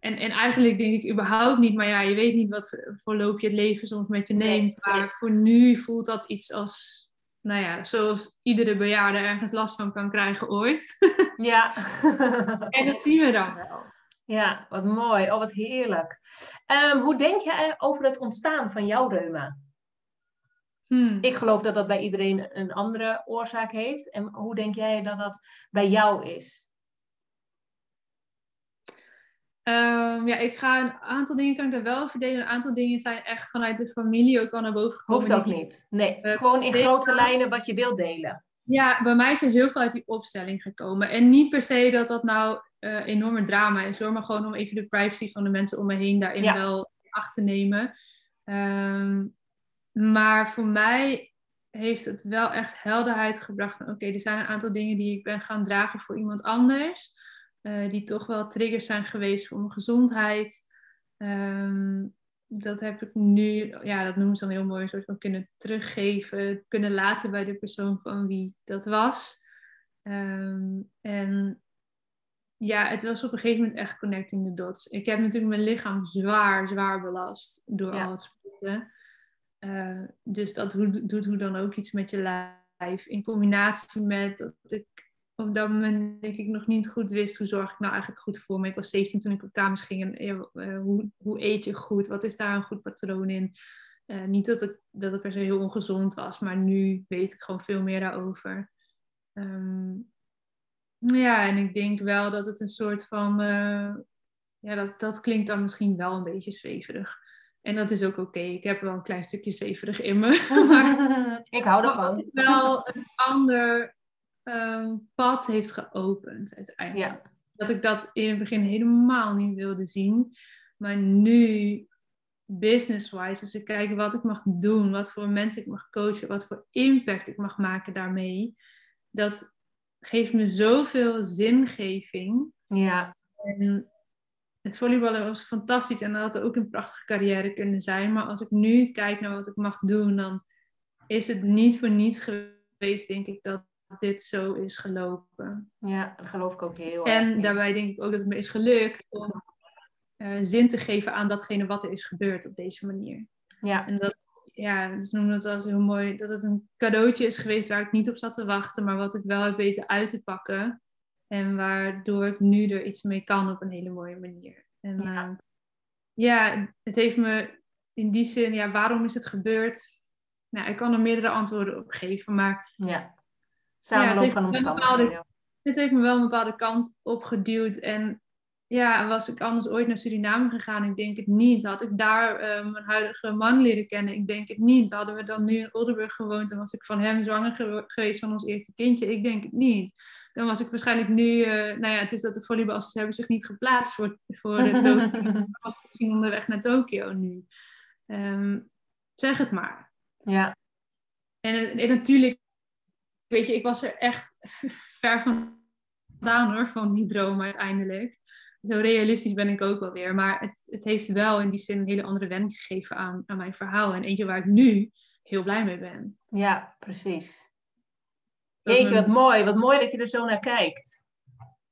en, en eigenlijk denk ik überhaupt niet, maar ja, je weet niet wat voor loopje het leven soms met je neemt. Nee. Maar voor nu voelt dat iets als nou ja, zoals iedere bejaarde ergens last van kan krijgen ooit. Ja. en dat zien we dan wel. Ja, wat mooi. Oh, wat heerlijk. Um, hoe denk jij over het ontstaan van jouw reuma? Hmm. Ik geloof dat dat bij iedereen een andere oorzaak heeft. En hoe denk jij dat dat bij jou is? Ehm, ja, ik ga een aantal dingen kan ik daar wel verdelen. Een aantal dingen zijn echt vanuit de familie ook al naar boven gekomen. Hoeft ook niet. Nee, Eh, gewoon in grote lijnen wat je wilt delen. Ja, bij mij is er heel veel uit die opstelling gekomen. En niet per se dat dat nou eh enorme drama is hoor, maar gewoon om even de privacy van de mensen om me heen daarin Ja. wel in acht te nemen. Ehm, maar voor mij heeft het wel echt helderheid gebracht oké, er zijn een aantal dingen die ik ben gaan dragen voor iemand anders. Eh, die toch wel triggers zijn geweest voor mijn gezondheid. Ehm, dat heb ik nu, ja, dat noemen ze dan heel mooi, een soort van kunnen teruggeven, kunnen laten bij de persoon van wie dat was. Ehm, en ja, het was op een gegeven moment echt connecting the dots. Ik heb natuurlijk mijn lichaam zwaar, zwaar belast door Ja. al het sporten. Eh, dus dat doet, doet hoe dan ook iets met je lijf. In combinatie met dat ik op dat moment denk ik nog niet goed wist hoe zorg ik nou eigenlijk goed voor me. Ik was 17 toen ik op kamers ging. En ja, eh, hoe, hoe eet je goed? Wat is daar een goed patroon in? Eh, niet dat ik, dat ik per se heel ongezond was, maar nu weet ik gewoon veel meer daarover. Ehm, ja, en ik denk wel dat het een soort van. eh, ja, dat, dat klinkt dan misschien wel een beetje zweverig. En dat is ook oké. Ik heb wel een klein stukje zweverig in me. maar ik hou ervan. wel een ander ehm, pad heeft geopend uiteindelijk. Ja, Dat ik dat in het begin helemaal niet wilde zien. Maar nu, business-wise, als ik kijk wat ik mag doen, wat voor mensen ik mag coachen, wat voor impact ik mag maken daarmee, dat geeft me zoveel zingeving. ja, En het volleyballen was fantastisch en dat had ook een prachtige carrière kunnen zijn. Maar als ik nu kijk naar wat ik mag doen, dan is het niet voor niets geweest, denk ik, dat dit zo is gelopen. ja, dat geloof ik ook heel erg. En daarbij denk ik ook dat het me is gelukt om eh, zin te geven aan datgene wat er is gebeurd op deze manier. Ja, En dat, ja, ze noemen het als heel mooi, dat het een cadeautje is geweest waar ik niet op zat te wachten, maar wat ik wel heb weten uit te pakken. En waardoor ik nu er iets mee kan op een hele mooie manier. En Ja. ja, ja het heeft me in die zin, ja, waarom is het gebeurd? Nou, ik kan er meerdere antwoorden op geven, maar ja. Samenloop van omstandigheden. bepaalde- dit heeft me wel een bepaalde kant opgeduwd. En ja, was ik anders ooit naar Suriname gegaan? Ik denk het niet. Had ik daar eh, mijn huidige man leren kennen? Ik denk het niet. Hadden we dan nu in Oldenburg gewoond en was ik van hem zwanger geweest van ons eerste kindje? Ik denk het niet. Dan was ik waarschijnlijk nu, eh, nou ja, het is dat de volleyballers hebben zich niet geplaatst voor, voor de Tokio. Misschien onderweg naar Tokio nu. Ehm, zeg het maar. Ja, En, en natuurlijk, weet je, ik was er echt ver vandaan hoor, van die droom uiteindelijk. Zo realistisch ben ik ook wel weer. Maar het, het heeft wel in die zin een hele andere wending gegeven aan, aan mijn verhaal. En eentje waar ik nu heel blij mee ben. ja, precies. Jeetje, wat mooi. Wat mooi dat je er zo naar kijkt.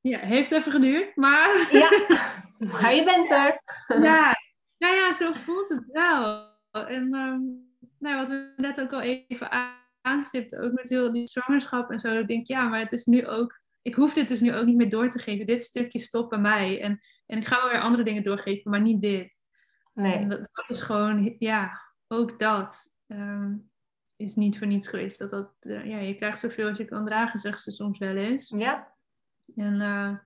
Ja, heeft even geduurd, maar Ja, maar je bent er. ja, nou ja, zo voelt het wel. En ehm, nou, wat we net ook al even a- aanstipten, ook met heel die zwangerschap en zo. Ik denk, ja, maar het is nu ook, ik hoef dit dus nu ook niet meer door te geven. Dit stukje stopt bij mij. En, en ik ga wel weer andere dingen doorgeven, maar niet dit. En Nee, dat, dat is gewoon, ja, ook dat ehm, is niet voor niets geweest. Dat dat, eh, ja, je krijgt zoveel als je kan dragen, zegt ze soms wel eens. ja, En eh,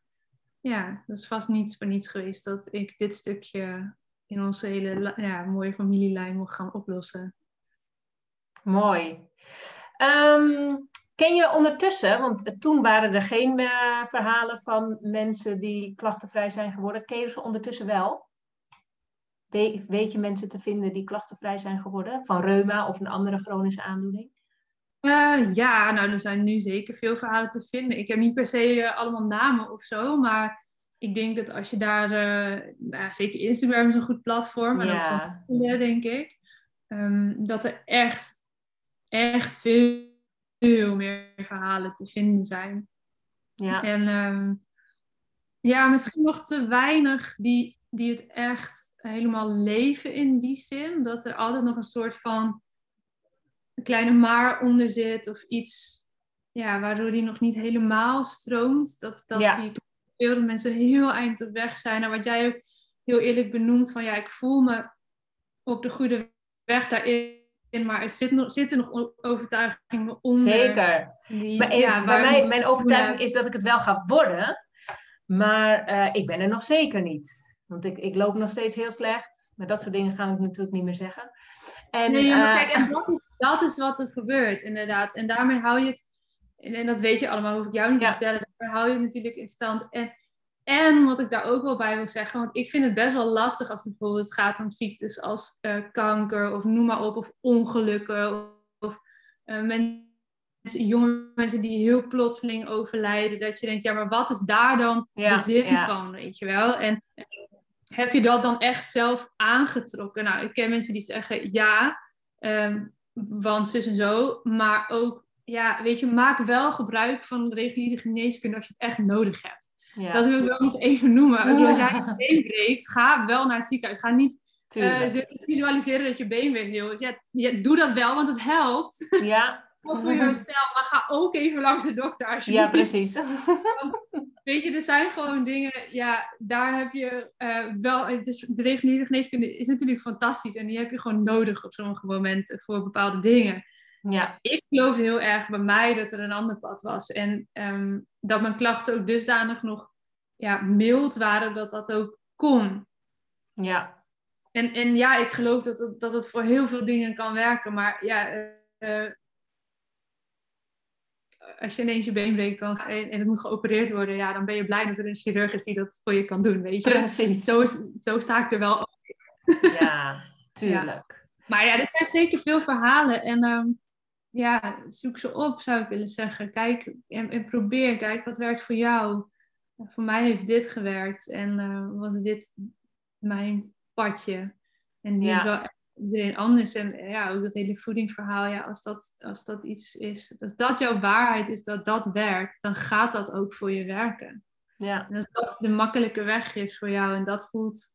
ja, dat is vast niet voor niets geweest dat ik dit stukje in onze hele ja, mooie familielijn mocht gaan oplossen. Mooi. Ehm, ken je ondertussen, want toen waren er geen eh, verhalen van mensen die klachtenvrij zijn geworden. Ken je ze ondertussen wel? We- weet je mensen te vinden die klachtenvrij zijn geworden? Van reuma of een andere chronische aandoening? Eh, ja, nou, er zijn nu zeker veel verhalen te vinden. Ik heb niet per se eh, allemaal namen of zo, maar ik denk dat als je daar, nou, ja, zeker Instagram is een goed platform, en ook van Ja, denk ik, ehm, dat er echt, echt veel, veel meer verhalen te vinden zijn. ja, En ehm, ja, misschien nog te weinig die, die het echt helemaal leven in die zin. Dat er altijd nog een soort van een kleine maar onder zit of iets ja, waardoor die nog niet helemaal stroomt. Dat, dat Ja. zie ik veel, dat mensen heel eind op weg zijn. En wat jij ook heel eerlijk benoemt van ja, ik voel me op de goede weg daarin. Maar er zit nog, zitten nog overtuigingen onder. zeker. Die, Maar, eh, ja, bij waar- mij, mijn overtuiging is dat ik het wel ga worden, maar eh, ik ben er nog zeker niet. Want ik, ik loop nog steeds heel slecht. Maar dat soort dingen ga ik natuurlijk niet meer zeggen. En, nee, maar kijk, en dat is, dat is wat er gebeurt, inderdaad. En daarmee hou je het, en, dat weet je allemaal, hoef ik jou niet te vertellen, daarmee hou je het natuurlijk in stand. En, en wat ik daar ook wel bij wil zeggen, want ik vind het best wel lastig als het bijvoorbeeld gaat om ziektes als kanker of noem maar op, of ongelukken of uh, mensen jonge mensen die heel plotseling overlijden, dat je denkt, ja, maar wat is daar dan de zin van, weet je wel? En heb je dat dan echt zelf aangetrokken? Nou, ik ken mensen die zeggen ja, um, want zus en zo, maar ook, ja, weet je, maak wel gebruik van de reguliere geneeskunde als je het echt nodig hebt. Dat wil ik wel nog even noemen. Als jij je been breekt, ga wel naar het ziekenhuis. Ga niet uh, visualiseren dat je been weer heel is. Ja, ja, doe dat wel, want het helpt. Ja. voor je herstel, maar ga ook even langs de dokter alsjeblieft. Ja, precies. weet je, er zijn gewoon dingen, ja, daar heb je uh, wel, het is, de reguliere geneeskunde is natuurlijk fantastisch en die heb je gewoon nodig op sommige momenten voor bepaalde dingen. Ja. Ik geloofde heel erg bij mij dat er een ander pad was en um, dat mijn klachten ook dusdanig nog ja, mild waren dat dat ook kon. Ja. En, en ja, ik geloof dat het, dat het voor heel veel dingen kan werken, maar ja, uh, als je ineens je been breekt dan, en, en het moet geopereerd worden, ja, dan ben je blij dat er een chirurg is die dat voor je kan doen, weet je. Precies. Zo, zo sta ik er wel op. Ja, tuurlijk. Maar ja, er zijn zeker veel verhalen en ehm, ja, zoek ze op, zou ik willen zeggen. Kijk en, en, probeer, kijk wat werkt voor jou. Voor mij heeft dit gewerkt en uh, was dit mijn padje. En die is wel iedereen anders. En ja, ook dat hele voedingsverhaal, ja, als dat, als dat iets is, als dat jouw waarheid is, dat dat werkt, dan gaat dat ook voor je werken. Ja. En als dat de makkelijke weg is voor jou en dat voelt,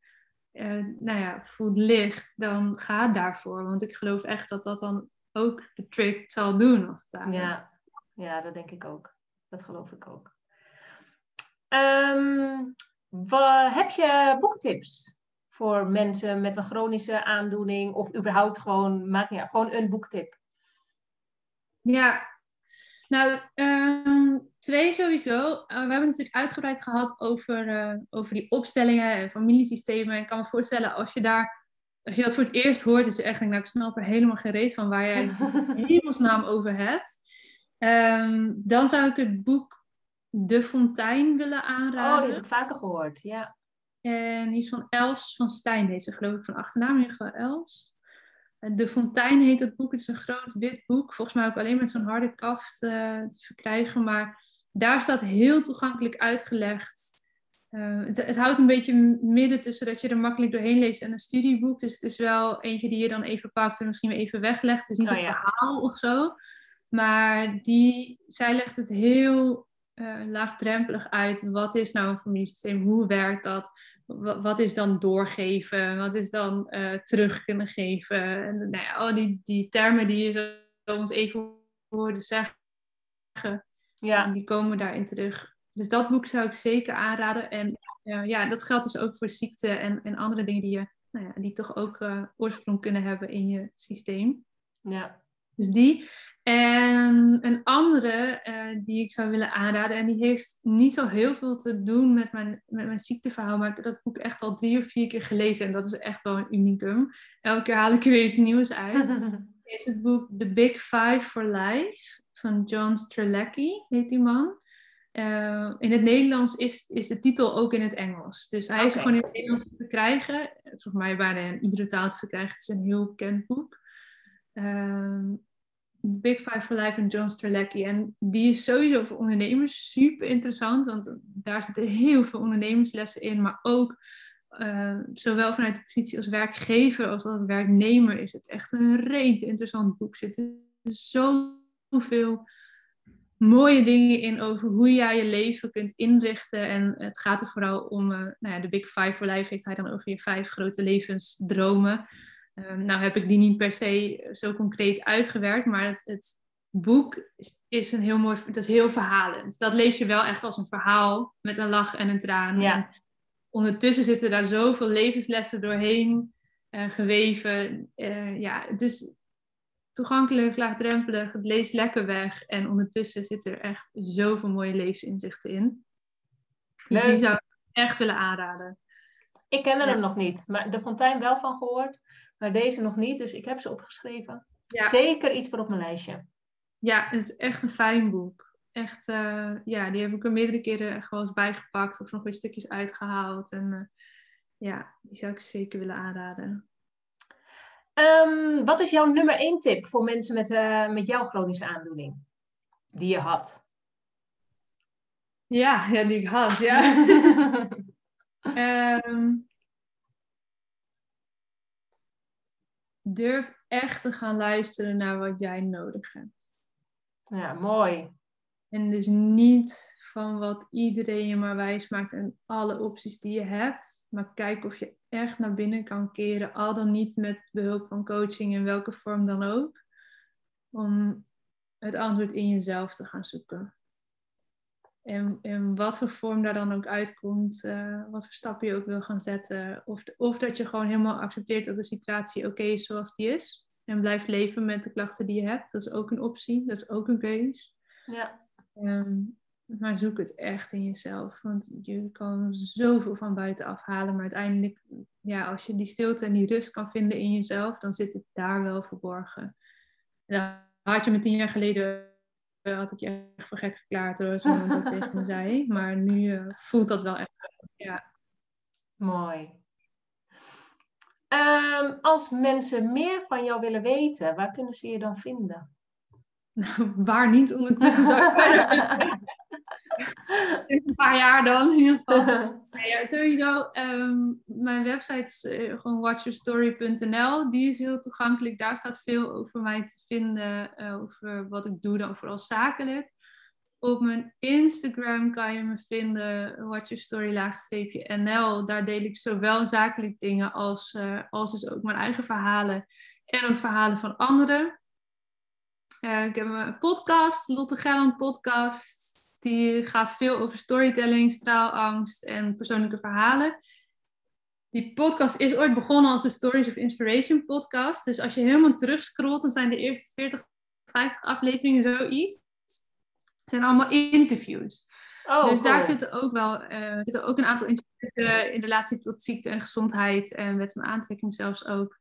uh, nou ja, voelt licht, dan ga daarvoor. Want ik geloof echt dat dat dan ook de trick zal doen. Als het ja. ja, dat denk ik ook. Dat geloof ik ook. Um, wat, heb je boektips? voor mensen met een chronische aandoening of überhaupt gewoon, maakt niet gewoon een boektip? Ja, nou, ehm, twee sowieso. Uh, we hebben het natuurlijk uitgebreid gehad over, uh, over die opstellingen en familiesystemen. En ik kan me voorstellen, als je daar, als je dat voor het eerst hoort, dat je echt denkt, nou, ik snap er helemaal geen reet van waar jij het hemelsnaam over hebt. Um, dan zou ik het boek De Fontein willen aanraden. Oh, die heb ik vaker gehoord, ja. En die is van Els van Stijn, heet ze geloof ik van achternaam in ieder geval Els. De Fontein heet het boek. Het is een groot wit boek. Volgens mij ook alleen met zo'n harde kaft uh, te verkrijgen. Maar daar staat heel toegankelijk uitgelegd. Uh, het, het, houdt een beetje midden tussen dat je er makkelijk doorheen leest en een studieboek. Dus het is wel eentje die je dan even pakt en misschien weer even weglegt. Het is niet oh, een verhaal of zo. Maar die, zij legt het heel uh, laagdrempelig uit. Wat is nou een familiesysteem? Hoe werkt dat? wat is dan doorgeven? Wat is dan uh, terug kunnen geven? En nou ja, al die, die termen die je zo ons even hoorde zeggen, ja. die komen daarin terug. Dus dat boek zou ik zeker aanraden. En uh, ja, dat geldt dus ook voor ziekte en, en andere dingen die, je, nou ja, die toch ook uh, oorsprong kunnen hebben in je systeem. Ja. Dus die. En een andere uh, die ik zou willen aanraden, en die heeft niet zo heel veel te doen met mijn, met mijn ziekteverhaal, maar ik heb dat boek echt al drie of vier keer gelezen en dat is echt wel een unicum. Elke keer haal ik er weer iets nieuws uit. is het boek The Big Five for Life van John Strelacki, heet die man. Uh, in het Nederlands is, is de titel ook in het Engels. Dus hij is gewoon in het Nederlands te verkrijgen. Volgens mij bijna in iedere taal te verkrijgen. Het is een heel bekend boek. Uh, Big Five for Life van John Strelacki. En die is sowieso voor ondernemers super interessant, want daar zitten heel veel ondernemerslessen in, maar ook uh, zowel vanuit de positie als werkgever als als werknemer is het echt een reet interessant boek. Er zitten zoveel mooie dingen in over hoe jij je leven kunt inrichten. En het gaat er vooral om, uh, nou ja, de Big Five for Life heeft hij dan over je vijf grote levensdromen. Ehm, nou heb ik die niet per se zo concreet uitgewerkt, maar het, het boek is een heel mooi, het is heel verhalend. Dat lees je wel echt als een verhaal met een lach en een traan. Ja. En ondertussen zitten daar zoveel levenslessen doorheen uh, geweven. Uh, ja, het is toegankelijk, laagdrempelig, het leest lekker weg. En ondertussen zitten er echt zoveel mooie levensinzichten in. Dus die zou ik echt willen aanraden. Ik kende Ja. hem nog niet, maar de Fontein wel van gehoord, maar deze nog niet, dus ik heb ze opgeschreven. Ja. Zeker iets voor op mijn lijstje. Ja, het is echt een fijn boek. Echt, eh, ja, die heb ik er meerdere keren echt wel eens bijgepakt of nog weer stukjes uitgehaald. En eh, ja, die zou ik zeker willen aanraden. Ehm, wat is jouw nummer één tip voor mensen met, eh, met jouw chronische aandoening? Die je had. Ja, ja die ik had, ja. Ehm, durf echt te gaan luisteren naar wat jij nodig hebt. ja, mooi. En dus niet van wat iedereen je maar wijs maakt en alle opties die je hebt. Maar kijk of je echt naar binnen kan keren. Al dan niet met behulp van coaching in welke vorm dan ook. Om het antwoord in jezelf te gaan zoeken. En, en wat voor vorm daar dan ook uitkomt. eh, wat voor stappen je ook wil gaan zetten. Of, of dat je gewoon helemaal accepteert dat de situatie oké is zoals die is. En blijft leven met de klachten die je hebt. Dat is ook een optie. Dat is ook een keus. Ja, Ehm, maar zoek het echt in jezelf. Want je kan zoveel van buitenaf halen. Maar uiteindelijk, ja, als je die stilte en die rust kan vinden in jezelf, dan zit het daar wel verborgen. En had je me tien jaar geleden, eh, had ik je echt voor gek verklaard hoor, als iemand dat tegen me zei. Maar nu eh, voelt dat wel echt. Ja. mooi. Ehm, als mensen meer van jou willen weten, waar kunnen ze je dan vinden? Nou, waar niet ondertussen zou ik een paar jaar dan in ieder geval. Ja, sowieso, ehm, mijn website is eh, gewoon watchyourstory.nl. Die is heel toegankelijk. Daar staat veel over mij te vinden, eh, over wat ik doe, dan vooral zakelijk. Op mijn Instagram kan je me vinden, watchyourstory-nl. Daar deel ik zowel zakelijk dingen als, eh, als dus ook mijn eigen verhalen. En ook verhalen van anderen. Ik heb een podcast, Lotte Gerland podcast. Die gaat veel over storytelling, straalangst en persoonlijke verhalen. Die podcast is ooit begonnen als de Stories of Inspiration podcast. Dus als je helemaal terugscrollt, dan zijn de eerste 40, 50 afleveringen zoiets. Het zijn allemaal interviews. Oh, dus daar zitten ook wel eh, zitten ook een aantal interviews eh, in relatie tot ziekte en gezondheid. En wet van aantrekking zelfs ook.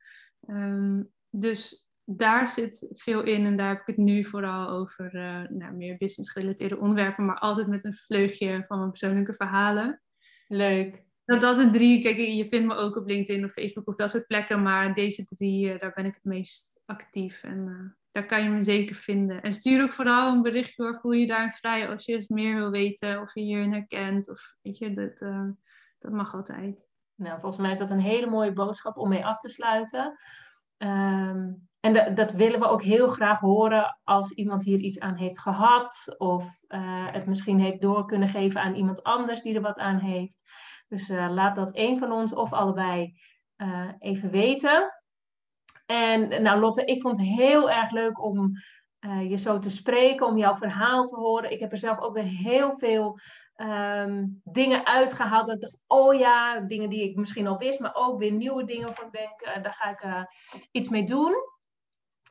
Ehm, dus daar zit veel in. En daar heb ik het nu vooral over eh, nou, meer business gerelateerde onderwerpen. Maar altijd met een vleugje van mijn persoonlijke verhalen. Leuk. Dat, dat de drie, kijk, je vindt me ook op LinkedIn of Facebook of dat soort plekken. Maar deze drie, eh, daar ben ik het meest actief. En eh, daar kan je me zeker vinden. En stuur ook vooral een berichtje hoor. Voel je daarin vrij als je eens meer wil weten. Of je hierin herkent. Of weet je, dat, dat mag altijd. Nou, volgens mij is dat een hele mooie boodschap om mee af te sluiten. Ehm, en da- dat willen we ook heel graag horen als iemand hier iets aan heeft gehad. Of eh, het misschien heeft door kunnen geven aan iemand anders die er wat aan heeft. Dus eh, laat dat een van ons of allebei eh, even weten. En nou Lotte, ik vond het heel erg leuk om je zo te spreken, om jouw verhaal te horen. Ik heb er zelf ook weer heel veel ehm, dingen uitgehaald. Dat ik dacht, oh ja, dingen die ik misschien al wist, maar ook weer nieuwe dingen ik denk, daar ga ik iets mee doen.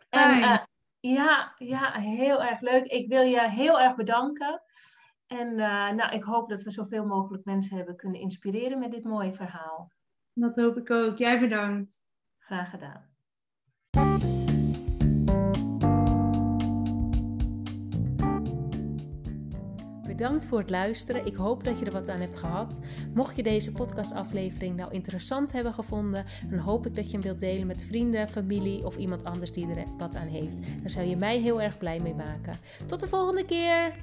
En eh, ja, ja, heel erg leuk. Ik wil je heel erg bedanken. En eh, nou, ik hoop dat we zoveel mogelijk mensen hebben kunnen inspireren met dit mooie verhaal. Dat hoop ik ook. Jij bedankt. Graag gedaan. Bedankt voor het luisteren. Ik hoop dat je er wat aan hebt gehad. Mocht je deze podcastaflevering nou interessant hebben gevonden, dan hoop ik dat je hem wilt delen met vrienden, familie of iemand anders die er wat aan heeft. Daar zou je mij heel erg blij mee maken. Tot de volgende keer!